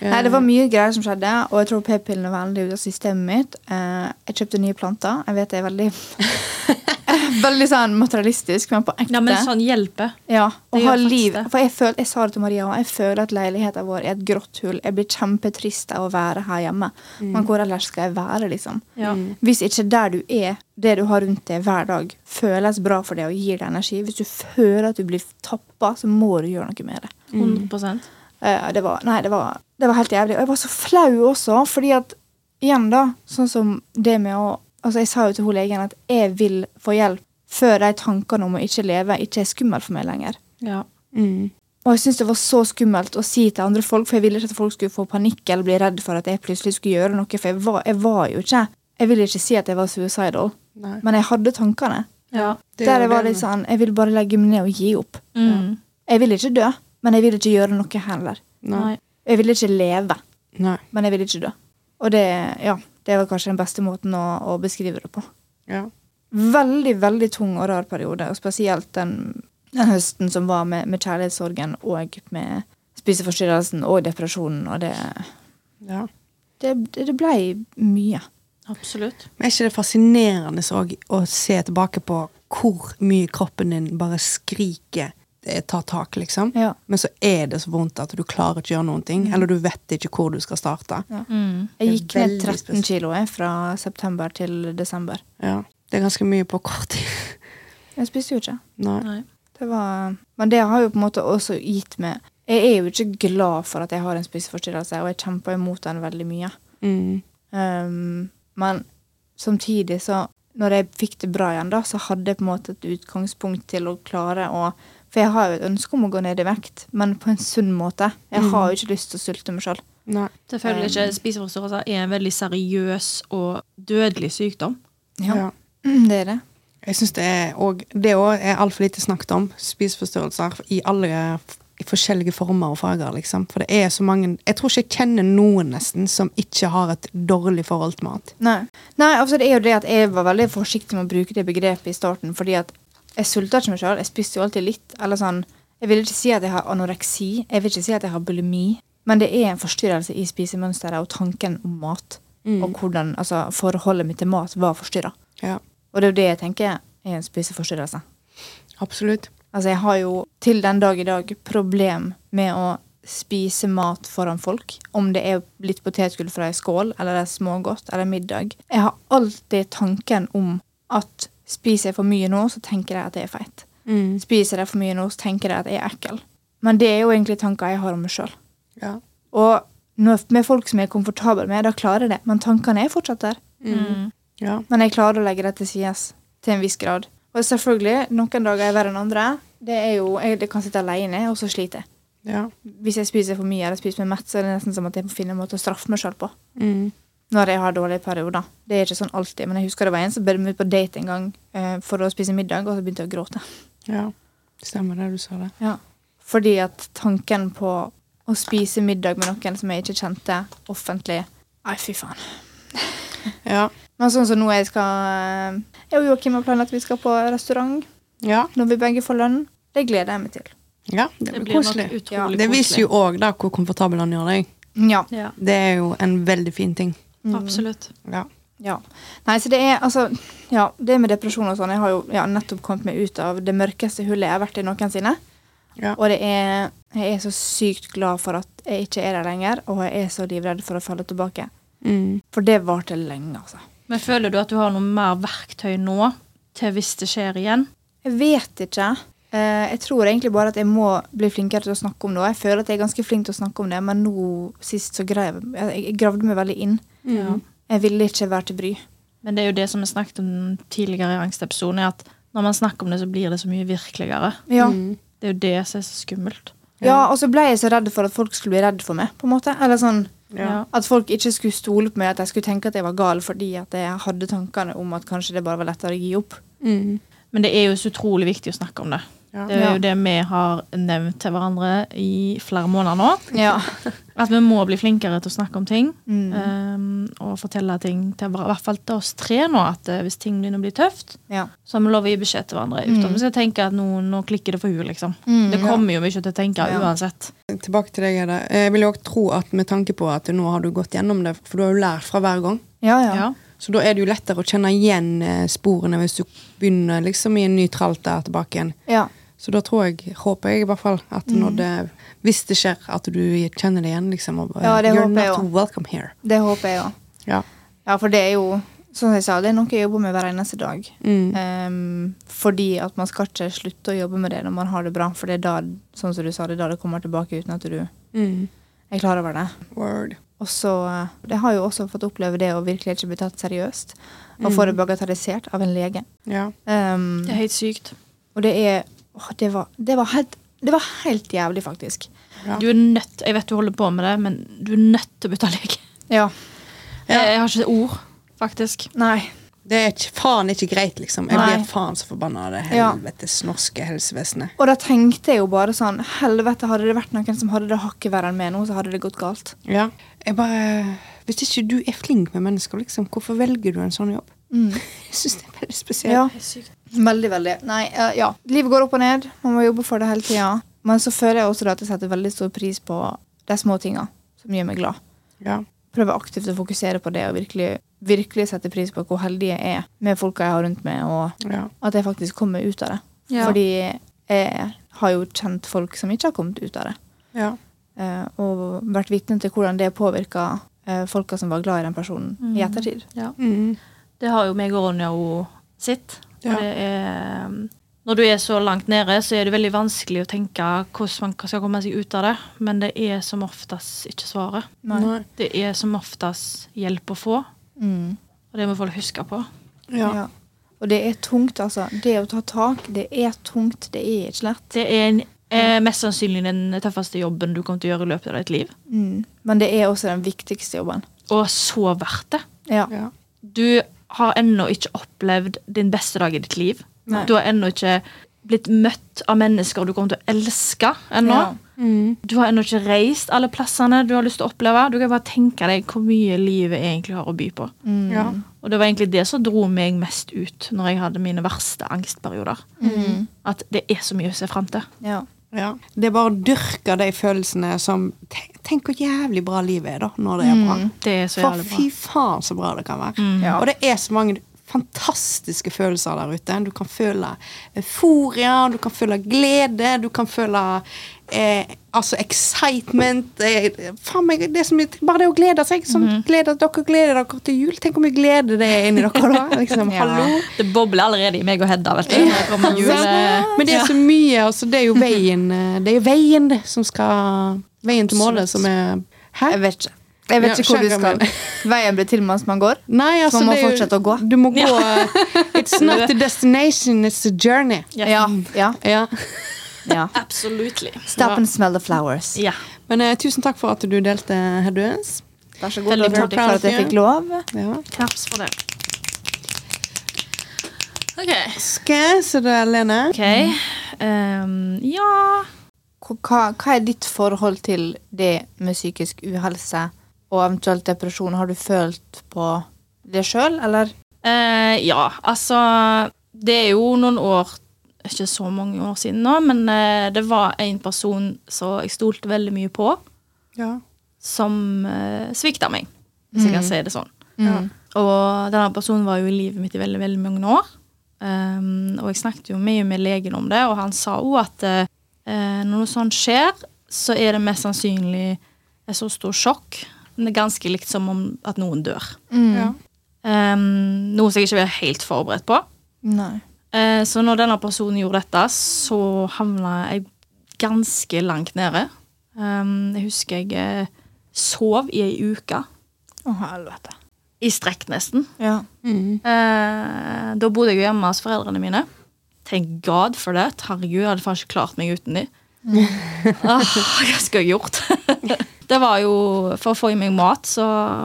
Eh, Nei, Det var mye greier som skjedde, og jeg tror p-pillene var veldig ute av systemet mitt. Eh, jeg kjøpte nye planter. Jeg vet det er veldig Veldig sånn materialistisk, men på ekte. Ja, men sånn hjelpe. Ja, å ha liv. det. For jeg, føl, jeg sa det til Maria, og jeg føler at leiligheten vår er et grått hull. Jeg blir kjempetrist av å være her hjemme. Men hvor ellers skal jeg være, liksom? Ja. Hvis ikke der du er, det du har rundt deg hver dag, føles bra for deg og gir deg energi, hvis du føler at du blir tappa, så må du gjøre noe med det. 100 Eh, det, var, nei, det, var, det var helt jævlig. Og jeg var så flau også, fordi at igjen, da, sånn som det med å Altså, jeg sa jo til hun legen at jeg vil få hjelp før de tankene om å ikke leve ikke er skummelt for meg lenger. Ja. Mm. Og jeg syntes det var så skummelt å si til andre folk, for jeg ville ikke at folk skulle få panikk eller bli redd for at jeg plutselig skulle gjøre noe, for jeg var, jeg var jo ikke Jeg vil ikke si at jeg var suicidal, Nei. men jeg hadde tankene. ja. Det er Der jeg var litt sånn Jeg vil bare legge meg ned og gi opp. Mm. Jeg vil ikke dø, men jeg vil ikke gjøre noe heller. Nei. Jeg vil ikke leve, Nei. men jeg vil ikke dø. Og det, ja, det var kanskje den beste måten å, å beskrive det på. Ja. Veldig, veldig tung og rar periode, og spesielt den, den høsten som var med, med kjærlighetssorgen og med spiseforstyrrelsen og depresjonen, og det ja. Det, det, ble mye. Absolutt. Men er ikke det fascinerende så, å se tilbake på hvor mye kroppen din bare skriker ta tak, liksom? Ja. Men så er det så vondt at du klarer ikke å gjøre noen ting. Eller du vet ikke hvor du skal starte. Mm. Jeg gikk ned 13 spesielt. kilo jeg, fra september til desember. Ja. Det er ganske mye på kort tid. Jeg spiste jo ikke. Nei. Nei. Det var, men det har jo på en måte også gitt meg Jeg er jo ikke glad for at jeg har en spiseforstyrrelse, og jeg kjemper imot den veldig mye. Mm. Um, men samtidig så Når jeg fikk det bra igjen, da, så hadde jeg på en måte et utgangspunkt til å klare å For jeg har jo et ønske om å gå ned i vekt, men på en sunn måte. Jeg har jo ikke lyst til å sulte meg sjøl. Selvfølgelig ikke. Spiseforstyrrelser er en veldig seriøs og dødelig sykdom. Ja. Det er det. Jeg synes det er og Det òg er altfor lite snakket om. Spiseforstyrrelser i alle i forskjellige former og farger. liksom. For det er så mange Jeg tror ikke jeg kjenner noen nesten som ikke har et dårlig forhold til mat. Nei. Nei, altså det er jo det at jeg var veldig forsiktig med å bruke det begrepet i starten, fordi at jeg sulta ikke meg sjøl. Jeg spiste jo alltid litt. Eller sånn Jeg vil ikke si at jeg har anoreksi. Jeg vil ikke si at jeg har bulimi. Men det er en forstyrrelse i spisemønsteret og tanken om mat. Mm. Og hvordan altså, forholdet mitt til mat var forstyrra. Ja, Og det er jo det jeg tenker er en spiseforstyrrelse. absolutt. Altså, jeg har jo til den dag i dag problem med å spise mat foran folk. Om det er litt potetgull fra ei skål, eller det er smågodt, eller middag. Jeg har alltid tanken om at spiser jeg for mye nå, så tenker jeg at jeg er feit. Mm. Spiser jeg for mye nå, så tenker jeg at jeg er ekkel. Men det er jo egentlig tanker jeg har om meg sjøl. Ja. Og når, med folk som jeg er komfortabel med, da klarer jeg det. Men tankene er fortsatt der. Mm. Ja. Men jeg klarer å legge det til sides til en viss grad. Og selvfølgelig, noen dager er verre enn andre. Det er jo, Jeg kan sitte alene, og så sliter jeg. Ja. Hvis jeg spiser for mye eller spiser meg mett, så er det nesten som at jeg må finne en måte å straffe meg sjøl på. Mm. Når jeg har dårlige perioder. Det er ikke sånn alltid, men jeg husker det var en som ble med på date en gang eh, for å spise middag, og så begynte jeg å gråte. ja. Stemmer det du sa det. Ja. Fordi at tanken på å spise middag med noen som jeg ikke kjente, offentlig Nei, fy faen. Ja. Men sånn som nå jeg skal eh, Jeg og Joakim har planlagt at vi skal på restaurant Ja. når vi begge får lønn. Det gleder jeg meg til. ja det Det blir blir koselig. Ja. Det viser jo òg hvor komfortabel han gjør deg. Ja. Ja, Det er jo en veldig fin ting. Absolutt. Ja. ja. Nei, så det er altså Ja, det med depresjon og sånn Jeg har jo ja, nettopp kommet meg ut av det mørkeste hullet jeg har vært i noensinne. Ja. Og det er Jeg er så sykt glad for at jeg ikke er der lenger, og jeg er så livredd for å falle tilbake. Mm. For det varte lenge, altså. Men føler du at du har noe mer verktøy nå til hvis det skjer igjen? Jeg vet ikke. Eh, jeg tror egentlig bare at jeg må bli flinkere til å snakke om det. Og jeg føler at jeg er ganske flink til å snakke om det, men nå sist så grev jeg Jeg gravde meg veldig inn. Ja. Jeg ville ikke være til bry. Men det er jo det som vi snakket om tidligere i angstepisoden, at når man snakker om det, så blir det så mye virkeligere. Ja. Mm. Det er jo det som er så skummelt. ja, og så ble jeg så redd for at folk skulle bli redd for meg. på en måte. Eller sånn Ja. At folk ikke skulle stole på meg, at jeg skulle tenke at jeg var gal fordi at jeg hadde tankene om at kanskje det bare var lettere å gi opp. Mm. Men det er jo så utrolig viktig å snakke om det. Ja. Det er jo det vi har nevnt til hverandre i flere måneder nå. Ja. At vi må bli flinkere til å snakke om ting. Mm. um, og fortelle ting til i hvert fall til oss tre nå, at eh, hvis ting begynner å bli tøft, ja. så har vi lov å gi beskjed til hverandre. Uten at vi skal tenke at nå, nå klikker det for henne, liksom. Mm, Det ja. kommer jo mye til å tenke Ja. uansett. Tilbake til deg, Hedda. Jeg vil jo også tro at med tanke på at nå har du gått gjennom det, for du har jo lært fra hver gang. Ja, ja. Ja. Så da er det jo lettere å kjenne igjen eh, sporene hvis du begynner liksom i en ny tralt der tilbake igjen. ja. Så da tror jeg, håper jeg i hvert fall, at når det, hvis det skjer, at du kjenner det igjen, liksom. Og, Ja, det You're håper jeg not welcome here. Det håper jeg òg. Ja. Ja, for det er jo, som jeg sa, det er noe jeg jobber med hver eneste dag. Mm. Um, fordi at man skal ikke slutte å jobbe med det når man har det bra, for det er da, sånn som du sa, det er da det kommer tilbake uten at du Mm. er klar over det. Word. Og så eh, Jeg har jo også fått oppleve det å virkelig ikke bli tatt seriøst. Og Mm. få det bagatellisert av en lege. Ja. Um, Det er helt sykt. og det er åh, det, var, det, var helt, det var helt jævlig, faktisk. Ja. Du er nødt, Jeg vet du holder på med det, men du er nødt til å bytte lege. Ja. Jeg, jeg har ikke ord, faktisk. Nei. Det er ikke, faen ikke greit, liksom. Jeg Nei. blir faen så forbanna av det Ja. helvetes norske helsevesenet. Og da tenkte jeg jo bare sånn Helvete, hadde det vært noen som hadde det hakket verre enn meg nå, så hadde det gått galt. Ja. Jeg bare Hvis ikke du er flink med mennesker, liksom, hvorfor velger du en sånn jobb? Mm. Jeg syns det er veldig spesielt. Ja. Veldig, veldig. Nei, uh, ja. Livet går opp og ned. Man må jobbe for det hele tida. Men så føler jeg også at jeg setter veldig stor pris på de små tinga som gjør meg glad. Ja. Prøver aktivt å fokusere på det og virkelig, virkelig sette pris på hvor heldig jeg er med folka jeg har rundt meg, og Ja. at jeg faktisk kommer ut av det. Ja. Fordi jeg har jo kjent folk som ikke har kommet ut av det. Ja. Uh, Og vært vitne til hvordan det påvirka folka som var glad i den personen, i ettertid. Ja. Mm. Det har jo meg og Ronja òg sitt. Ja. Er, når du er så langt nede, så er det veldig vanskelig å tenke hvordan man skal komme seg ut av det. Men det er som oftest ikke svaret. Nei. Det er som oftest hjelp å få, Mm. og det må folk huske på. Ja. Ja. Og det er tungt, altså. Det å ta tak, det er tungt. Det er ikke lett. Det er en, eh, mest sannsynlig den tøffeste jobben du kommer til å gjøre i løpet av ditt liv. Mm. Men det er også den viktigste jobben. Og så verdt det. Ja. Ja. Du har ennå ikke opplevd din beste dag i ditt liv. Nei. Du har ennå ikke blitt møtt av mennesker du kommer til å elske ennå. Ja. Mm. Du har ennå ikke reist alle plassene du har lyst til å oppleve. Du kan bare tenke deg hvor mye livet egentlig har å by på. Mm. Ja. Og det var egentlig det som dro meg mest ut når jeg hadde mine verste angstperioder. Mm. At det er så mye å se fram til. Ja. Ja. Det er bare å dyrke de følelsene som Tenk, tenk hvor jævlig bra livet er da, når det er bra. Det er så For jævlig bra. fy faen så bra det kan være. Mm. Ja. Og det er så mange fantastiske følelser der ute. Du kan føle euforia, du kan føle glede, du kan føle eh, altså excitement eh, Faen meg, det er så mye, Bare det å glede seg. Sånn, glede, dere gleder dere til jul. Tenk hvor mye glede det er inni dere da. Liksom, Ja. hallo. Det bobler allerede i meg og Hedda. vet du. Ja. jul. Men det er så mye. Altså, det er jo veien eh, Det er veien det, som skal Veien til målet som er Hæ? Jeg vet ikke. Jeg vet Ja, ikke hvor du skal. Veien blir til mens man går. Nei, altså, man må det er jo- fortsette å gå. Du må gå It's not the destination, it's the journey. Ja. Ja, ja, Ja. ja. Absolutely. Stop and smell the flowers. Ja. Men uh, tusen takk for at du delte, Heddues. Vær så god. Veldig Takk for at jeg fikk lov. Ja. Knaps for det. OK. Skal så det er Lene. ok. Um, ja Hva, hva er ditt forhold til det med psykisk uhelse og eventuelt depresjon? Har du følt på det sjøl, eller? Eh, Ja, altså Det er jo noen år Ikke så mange år siden nå, men eh, det var en person som jeg stolte veldig mye på, Ja. som eh, svikta meg, hvis jeg kan si det sånn. Mm. Og denne personen var jo i livet mitt i veldig, veldig mange år. Um, og jeg snakket jo mye med legen om det, og han sa òg at eh, når noe sånt skjer, så er det mest sannsynlig et så stort sjokk. Det er ganske likt som om at noen dør. Mm. Ja. Um, noe som jeg ikke var helt forberedt på. Nei. Eh, så når denne personen gjorde dette, så havna jeg ganske langt nede. Um, jeg husker jeg eh, sov i ei uke. Å, helvete. I strekk, nesten. Ja. Mm. Eh, da bodde jeg jo hjemme hos foreldrene mine. Thank God for det. Herregud, jeg hadde faen ikke klart meg uten de. ah, hva skulle jeg gjort? det var jo, For å få i meg mat, så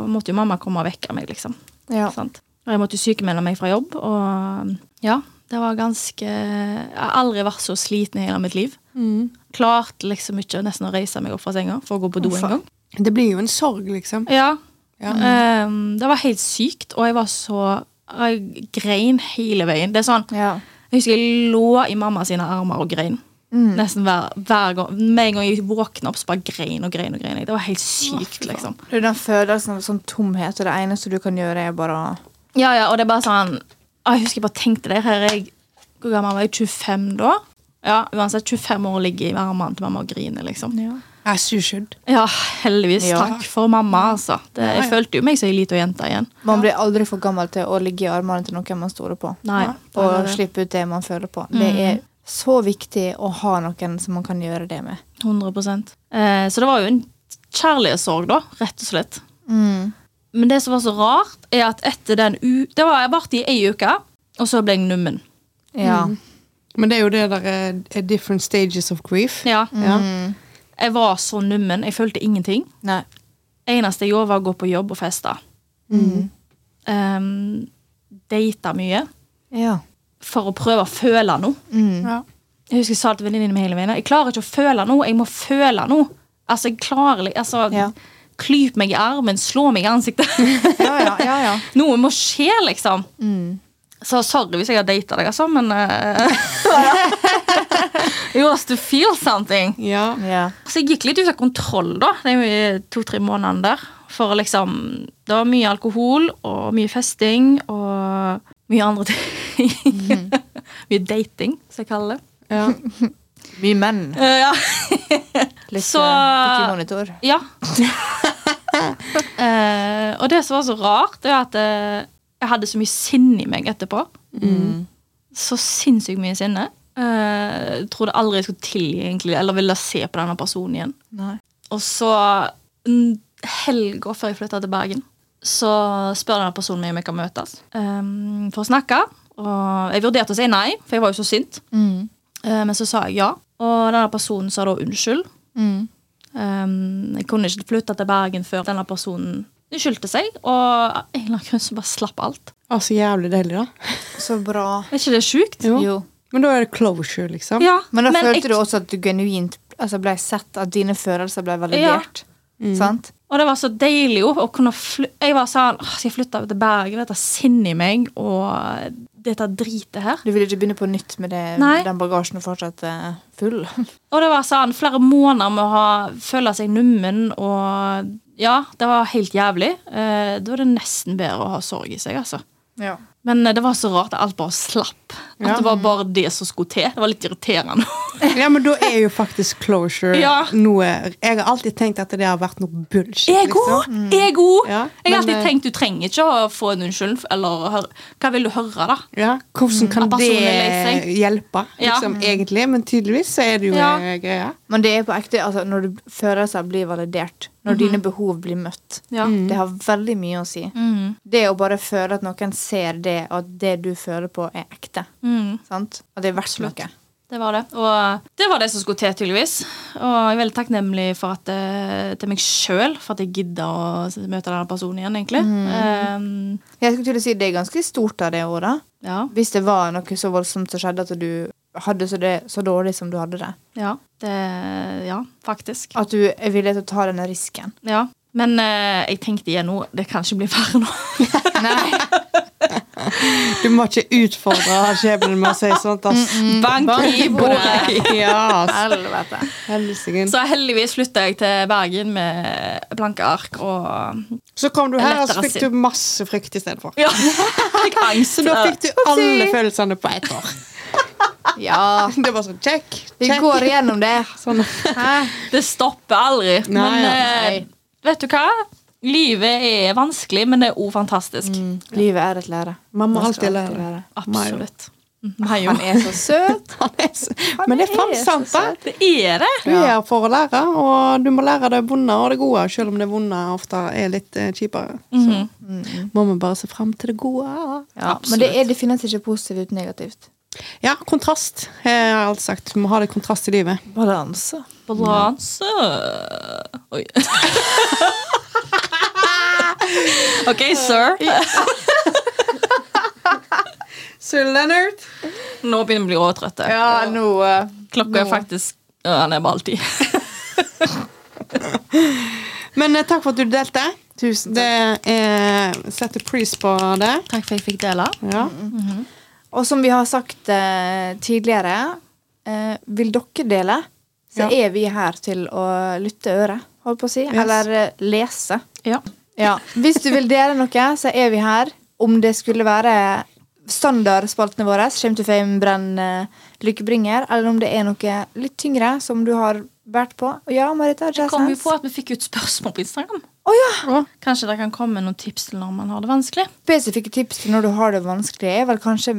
måtte jo mamma komme og vekke meg, liksom. Ja. Sant? Og jeg måtte sykemelde meg fra jobb, og ja, det var ganske Jeg har aldri vært så sliten i hele mitt liv. Mm. Klarte liksom ikke nesten å reise meg opp fra senga for å gå på do en gang. Det blir jo en sorg, liksom. Ja, Ja. Um, Det var helt sykt, og jeg var så Jeg grein hele veien. Det er sånn ja. Jeg husker jeg lå i mamma sine armer og grein. Mm. Nesten hver, hver gang. Med en gang jeg våkna opp, så bare grein og grein. og grein. Det var helt sykt, liksom. Det er den følelsen av sånn tomhet, og det eneste du kan gjøre, er bare å Ja, ja, og det er bare sånn ah, Jeg husker jeg bare tenkte det. Her er jeg Hvor gammel var jeg? 25 da? Ja, uansett 25 år og ligge i armene til mamma og griner, liksom. As you should. Ja, heldigvis. Ja. Takk for mamma, altså. Det, jeg ja. følte jo meg som ei lita jente igjen. Man blir aldri for gammel til å ligge i armene til noen man stoler på. Nei. Ja, Og slippe ut det man føler på. Det er så viktig å ha noen som man kan gjøre det med. 100 eh, Så det var jo en kjærlighetssorg, da, rett og slett. Mm. Men det som var så rart, er at etter den u... Det var, jeg varte i ei uke, og så ble jeg nummen. Ja. Men det er jo det der eh, er different stages of grief. Ja. Ja. Jeg var så nummen. Jeg følte ingenting. Nei. Eneste jeg gjorde, var å gå på jobb og feste. Mm. Um, Data mye. Ja. For å prøve å føle noe. Mm. Ja. Jeg husker jeg sa til venninnene mine hele veien Jeg klarer ikke å føle noe. Jeg må føle noe. Altså, jeg klarer altså, Ja. Klyp meg i armen, slå meg i ansiktet. Ja, ja, ja, ja. Noe må skje, liksom. Mm. Så sorry hvis jeg har data deg, altså, men uh, You have to feel something. Ja. ja. Så jeg gikk litt ut av kontroll, da, de to-tre månedene der. For liksom Det var mye alkohol og mye festing og mye andre ting. mye dating, som jeg kaller det. Ja. Mye menn. Uh, ja. Litt Så- så... monitor. ja. uh, og det som var så rart, det er at eh, jeg hadde så mye sinne i meg etterpå. Mm. Så sinnssykt mye sinne. Uh, jeg trodde aldri jeg skulle tilgi egentlig, eller ville se på denne personen igjen. Nei. Og så helga før jeg flytta til Bergen, så spør denne personen meg om jeg kan møtes um, for å snakke. Og jeg vurderte å si nei, for jeg var jo så sint. Mm. Uh, men så sa jeg ja. Og denne personen sa da unnskyld. Mm. Um, jeg kunne ikke flytte til Bergen før denne personen unnskyldte seg. Og av en eller annen grunn så bare slapp alt. Å, så jævlig deilig, da. Så bra. Er ikke det sjukt? Jo. Jo. Men da er det closure, liksom. Ja, Men da følte jeg- du også at du genuint altså ble sett, at dine følelser ble validert. Sant? Og det var så deilig jo å kunne fly Jeg var sånn «Åh, Skal jeg flytte til Bergen? Dette sinnet i meg og dette dritet her. Du ville ikke begynne på nytt med det, den bagasjen fortsatt er full. Og det var sånn flere måneder med å ha, føle seg nummen og Ja, det var helt jævlig. Eh, da er det nesten bedre å ha sorg i seg, altså. Ja. Men eh, det var så rart at alt bare slapp. At Ja. det var bare det som skulle til. Det var litt irriterende. Ja, men da er jo faktisk closure Ja. noe Jeg har alltid tenkt at det har vært noe bullshit. Ego! liksom. Ego! Ja, jeg har men, alltid eh, tenkt du trenger ikke å få en unnskyld. Eller. Hva vil du høre, da? Ja, Hvordan kan personen er lei det hjelpe, liksom, egentlig? Men tydeligvis så er det jo greia. Men det er på ekte altså, når du følelser blir validert, når dine behov blir møtt. Ja. Det har veldig mye å si. Mm. Det å bare føle at noen ser det, og at det du føler på, er ekte. Mm. Sant? Og det er verdt noe. Det var det. Og det var det som skulle til, tydeligvis. Og jeg er veldig takknemlig for at, eh, til meg sjøl for at jeg gidda å møte denne personen igjen, egentlig. Um, Jeg skulle til å si Det er ganske stort av det året. ja. Hvis det var noe så voldsomt som skjedde at du hadde så, det, så dårlig som du hadde det. Ja, det, ja, faktisk. At du er villig til å ta denne risken. Ja. Men eh, jeg tenkte igjen nå, det kan ikke bli verre nå. Nei. Du må ikke utfordre skjebnen med å si sånt. ass. Bank i bordet! Ja. Helvete. Så heldigvis flytta jeg til Bergen med blanke ark og Så kom du her, og så fikk du masse frykt istedenfor. Ja, fikk angst. Så da fikk du alle følelsene på ett år. Ja. Det var sånn check, Vi går igjennom det. Sånn. Det stopper aldri. Nei, men ja. eh, vet du hva? Livet er vanskelig, men det er òg fantastisk. Livet er et lære. Man må alltid lære. lære. Absolutt. Mayo. Han er så søt. Han er så- Men det er faen sant, da. Det er det. Du er her for å lære, og du må lære det vonde og det gode, selv om det vonde ofte er litt eh, kjipere. Så må vi bare se fram til det gode. Ja, men det, er, det finnes ikke positivt uten negativt. Ja, kontrast. Jeg har alltid sagt. Du må ha litt kontrast i livet. Balanse. Balanse Oi. OK, sir. Sir Leonard. Nå begynner vi å bli råtrøtte. Ja, nå eh, Klokka er faktisk ja, Den er bare alltid. Men eh, takk for at du delte. Tusen Det takk. er, setter pris på det. Takk for at jeg fikk dele. Ja. Og som vi har sagt eh, tidligere, eh, vil dere dele, så Ja. er vi her til å lytte øret, holdt på å si. Yes. Eller eh, lese. Ja. Ja. Hvis du vil dele noe, så er vi her. Om det skulle være standardspaltene våre, Shame to fame, brenn, eh, lykkebringer, eller om det er noe litt tyngre som du har vært på. Og ja, Marita, kom jo på at vi fikk ut spørsmål på Instagram. Å ja! Kanskje det kan komme noen tips til når man har det vanskelig? Spesifikke tips til når du har det vanskelig, er vel kanskje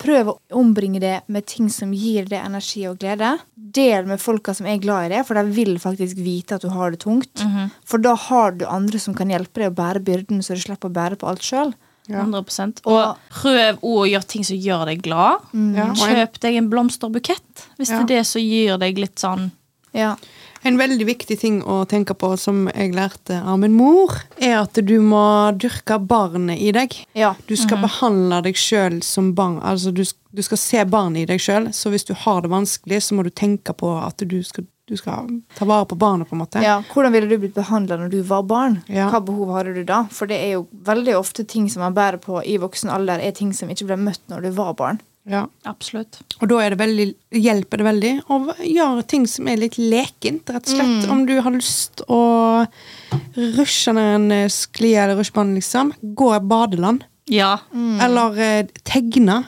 prøv å ombringe det med ting som gir deg energi og glede. Del med folka som er glad i det, for de vil faktisk vite at du har det tungt. For da har du andre som kan hjelpe deg å bære byrden, så du slipper å bære på alt sjøl. Ja. 100% Og prøv å gjøre ting som gjør deg glad. Ja, Kjøp deg en blomsterbukett hvis Ja. det er det som gir deg litt sånn Ja. En veldig viktig ting å tenke på, som jeg lærte av min mor, er at du må dyrke barnet i deg. ja. Du skal behandle deg sjøl som barn. Altså du, du skal se barnet i deg sjøl. Så hvis du har det vanskelig, så må du tenke på at du skal, du skal ta vare på barnet, på en måte. Ja, Hvordan ville du blitt behandla når du var barn? Ja. Hva behov hadde du da? For det er jo veldig ofte ting som man bærer på i voksen alder, er ting som ikke ble møtt når du var barn. Ja. Absolutt. Og da er det veldig, hjelper det veldig å gjøre ting som er litt lekent, rett og slett. Om du har lyst å rushe ned en eh, sklie eller rusjebane, liksom, gå i badeland. Ja. Eller eh, tegne.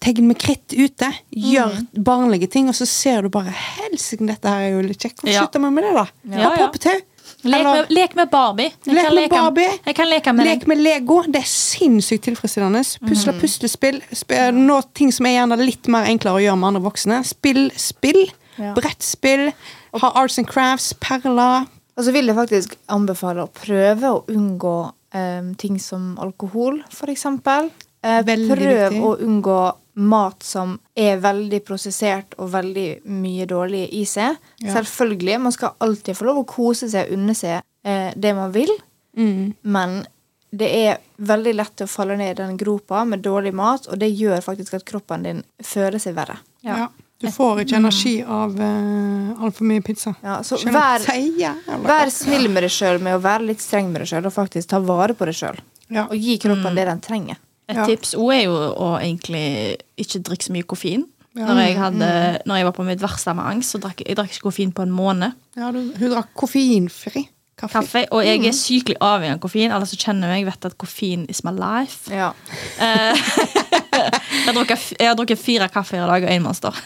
Tegn med kritt ute. Gjør barnlige ting, og så ser du bare Helsike, dette her er jo litt kjekt. Hvorfor Ja. med det, da? Ja, ja. Lek Eller- med, lek med Barbie. Jeg Lek kan med leke- Barbie. Jeg kan leke med Lek deg. med Lego. Det er sinnssykt tilfredsstillende. Pusle puslespill. Spill, Nå ting som er gjerne litt mer enklere å gjøre med andre voksne. Spill spill. Ja. Brettspill. Ha arts and crafts. Perler. Og så vil jeg faktisk anbefale å prøve å unngå um, ting som alkohol, for eksempel. Eh, prøv viktig. å unngå mat som er veldig prosessert og veldig mye dårlig i seg. Ja. Selvfølgelig, man skal alltid få lov å kose seg og unne seg eh, det man vil, Mm. men det er veldig lett å falle ned i den gropa med dårlig mat, og det gjør faktisk at kroppen din føler seg verre. Ja. Du får ikke energi av uh, altfor mye pizza. Ja, så vær, vær snill med deg sjøl med å være litt streng med deg sjøl og faktisk ta vare på deg sjøl. Ja. Og gi kroppen det den trenger. Et Ja. tips òg er jo å egentlig ikke drikke så mye koffein. Ja. Når, jeg hadde, når jeg var på mitt verste med angst, så drakk jeg, drakk ikke koffein på en måned. Ja, du, hun drakk koffeinfri. Kaffe. kaffe. Og jeg er sykelig avhengig av koffein. Alle som kjenner meg, vet at koffein is my life. Ja. Eh, jeg, har drukket, jeg har drukket fire kaffer i dag og én Monster.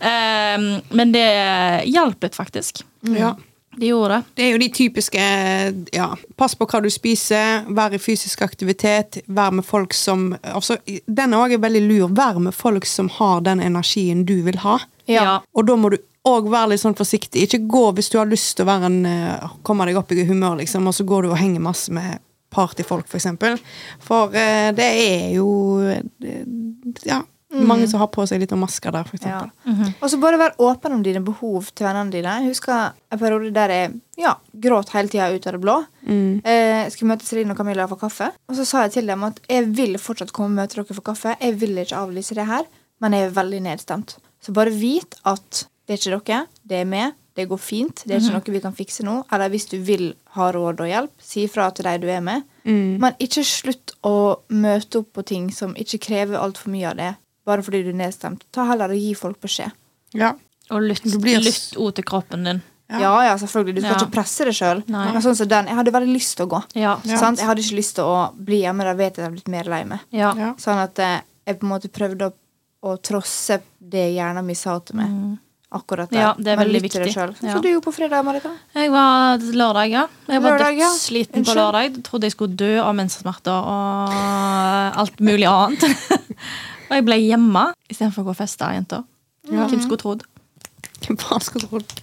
Eh, men det hjalp litt, faktisk. Ja. Det gjorde det. Det er jo de typiske ja, Pass på hva du spiser, vær i fysisk aktivitet, vær med folk som altså, Den òg er veldig lur. Vær med folk som har den energien du vil ha. Ja. Og da må du òg være litt sånn forsiktig. Ikke gå hvis du har lyst til å være en, eh, komme deg opp i humør, liksom, og så går du og henger masse med partyfolk, for eksempel. For eh, det er jo det, ja, mange som har på seg litt masker der, for Ja. eksempel. Og så bare vær åpen om dine behov til vennene dine. Jeg husker en periode der jeg ja, gråt hele tida ut av det blå. Mm. Eh, skulle møte Celine og Camilla for kaffe. Og så sa jeg til dem at jeg vil fortsatt komme og møte dere for kaffe. Jeg vil ikke avlyse det her, men jeg er veldig nedstemt. Så bare vit at det er ikke dere, det er meg. Det går fint. Det er ikke noe vi kan fikse nå. Eller hvis du vil ha råd og hjelp, si ifra til de du er med. Men ikke slutt å møte opp på ting som ikke krever altfor mye av det, bare fordi du er nedstemt. Ta heller og gi folk beskjed. Ja. Og lytt, Du blir- lytt ord til kroppen din. Ja. Ja, ja, selvfølgelig. Du skal Ja. ikke presse deg sjøl. Sånn som den, jeg hadde veldig lyst til å gå. Ja. Ja. Sant? Jeg hadde ikke lyst til å bli hjemme. Da vet jeg at jeg er blitt mer lei meg. Ja. Ja. Sånn at eh, jeg på en måte prøvde å, å trosse det hjernen min sa til meg. Akkurat der. Ja, det er Men veldig viktig. selv. Så Ja. du gjorde på fredag, Marita. Jeg var lørdag, ja. Jeg var Lørdag, ja. dødssliten på lørdag. Jeg trodde jeg skulle dø av menssmerter og alt mulig annet. og jeg ble hjemme istedenfor å gå og feste, jenter. Hvem skulle trodd? Hvem faen skulle trodd?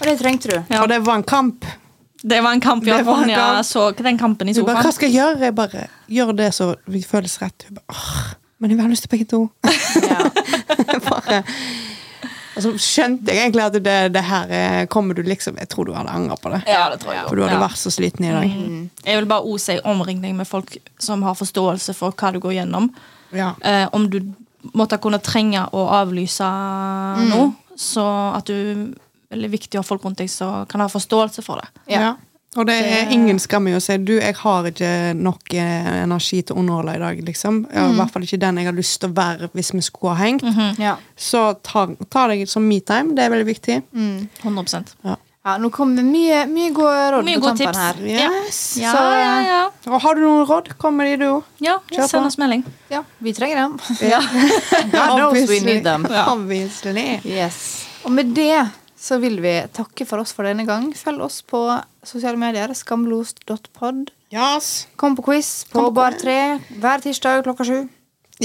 Og det trengte du. Ja. Og det var en kamp. Det var en kamp, ja. Ronja så den kampen i sofaen. bare, hva skal jeg gjøre? Jeg bare gjør det så vi føles rett. Hun bare, «Åh, men jeg vil ha lyst til begge to. Bare, og så skjønte jeg egentlig at det, det her eh, kommer du liksom Jeg tror du hadde angra på det. Ja, det tror jeg For du hadde Ja. vært så sliten i dag. Jeg vil bare også si omring deg med folk som har forståelse for hva du går gjennom. Ja. Eh, om du måtte kunne trenge å avlyse noe, så at du Veldig viktig å ha folk rundt deg som kan ha forståelse for det. Ja. Ja. Og det er ingen skam i å si du, jeg har ikke nok eh, energi til å underholde i dag. liksom. Ja, har I hvert fall ikke den jeg har lyst til å være hvis vi skulle ha hengt. Ja. Så ta, ta deg som me-time. Det er veldig viktig. 100%. ja, nå kommer det mye, mye gode råd Mye på gode tampen tips. her. Yes. Ja, Så, ja, ja. Og har du noen råd, kom med de, du òg. ja Kjør. Send oss melding. Ja, vi trenger dem. Ja. God knows we need them. Obviously. Yes. Og med det så vil vi takke for oss for denne gang. Følg oss på sosiale medier. Skamlost.pod. Yes. Kom på quiz på på Bar 3 hver tirsdag klokka sju.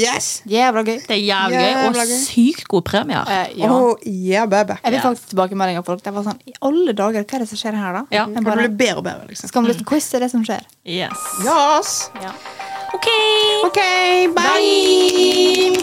Yes. Jævla gøy. Det er jævlig gøy, og gøy. sykt gode premier. Eh, ja. Oh, yeah, baby. Jeg Ja. faktisk tilbakemeldinger av folk. Det var sånn, I alle dager, hva er det som skjer her, da? Ja. Jeg Det blir bedre og bedre, liksom. Skamløst quiz er det som skjer. Yes. Yes. OK. OK, bye.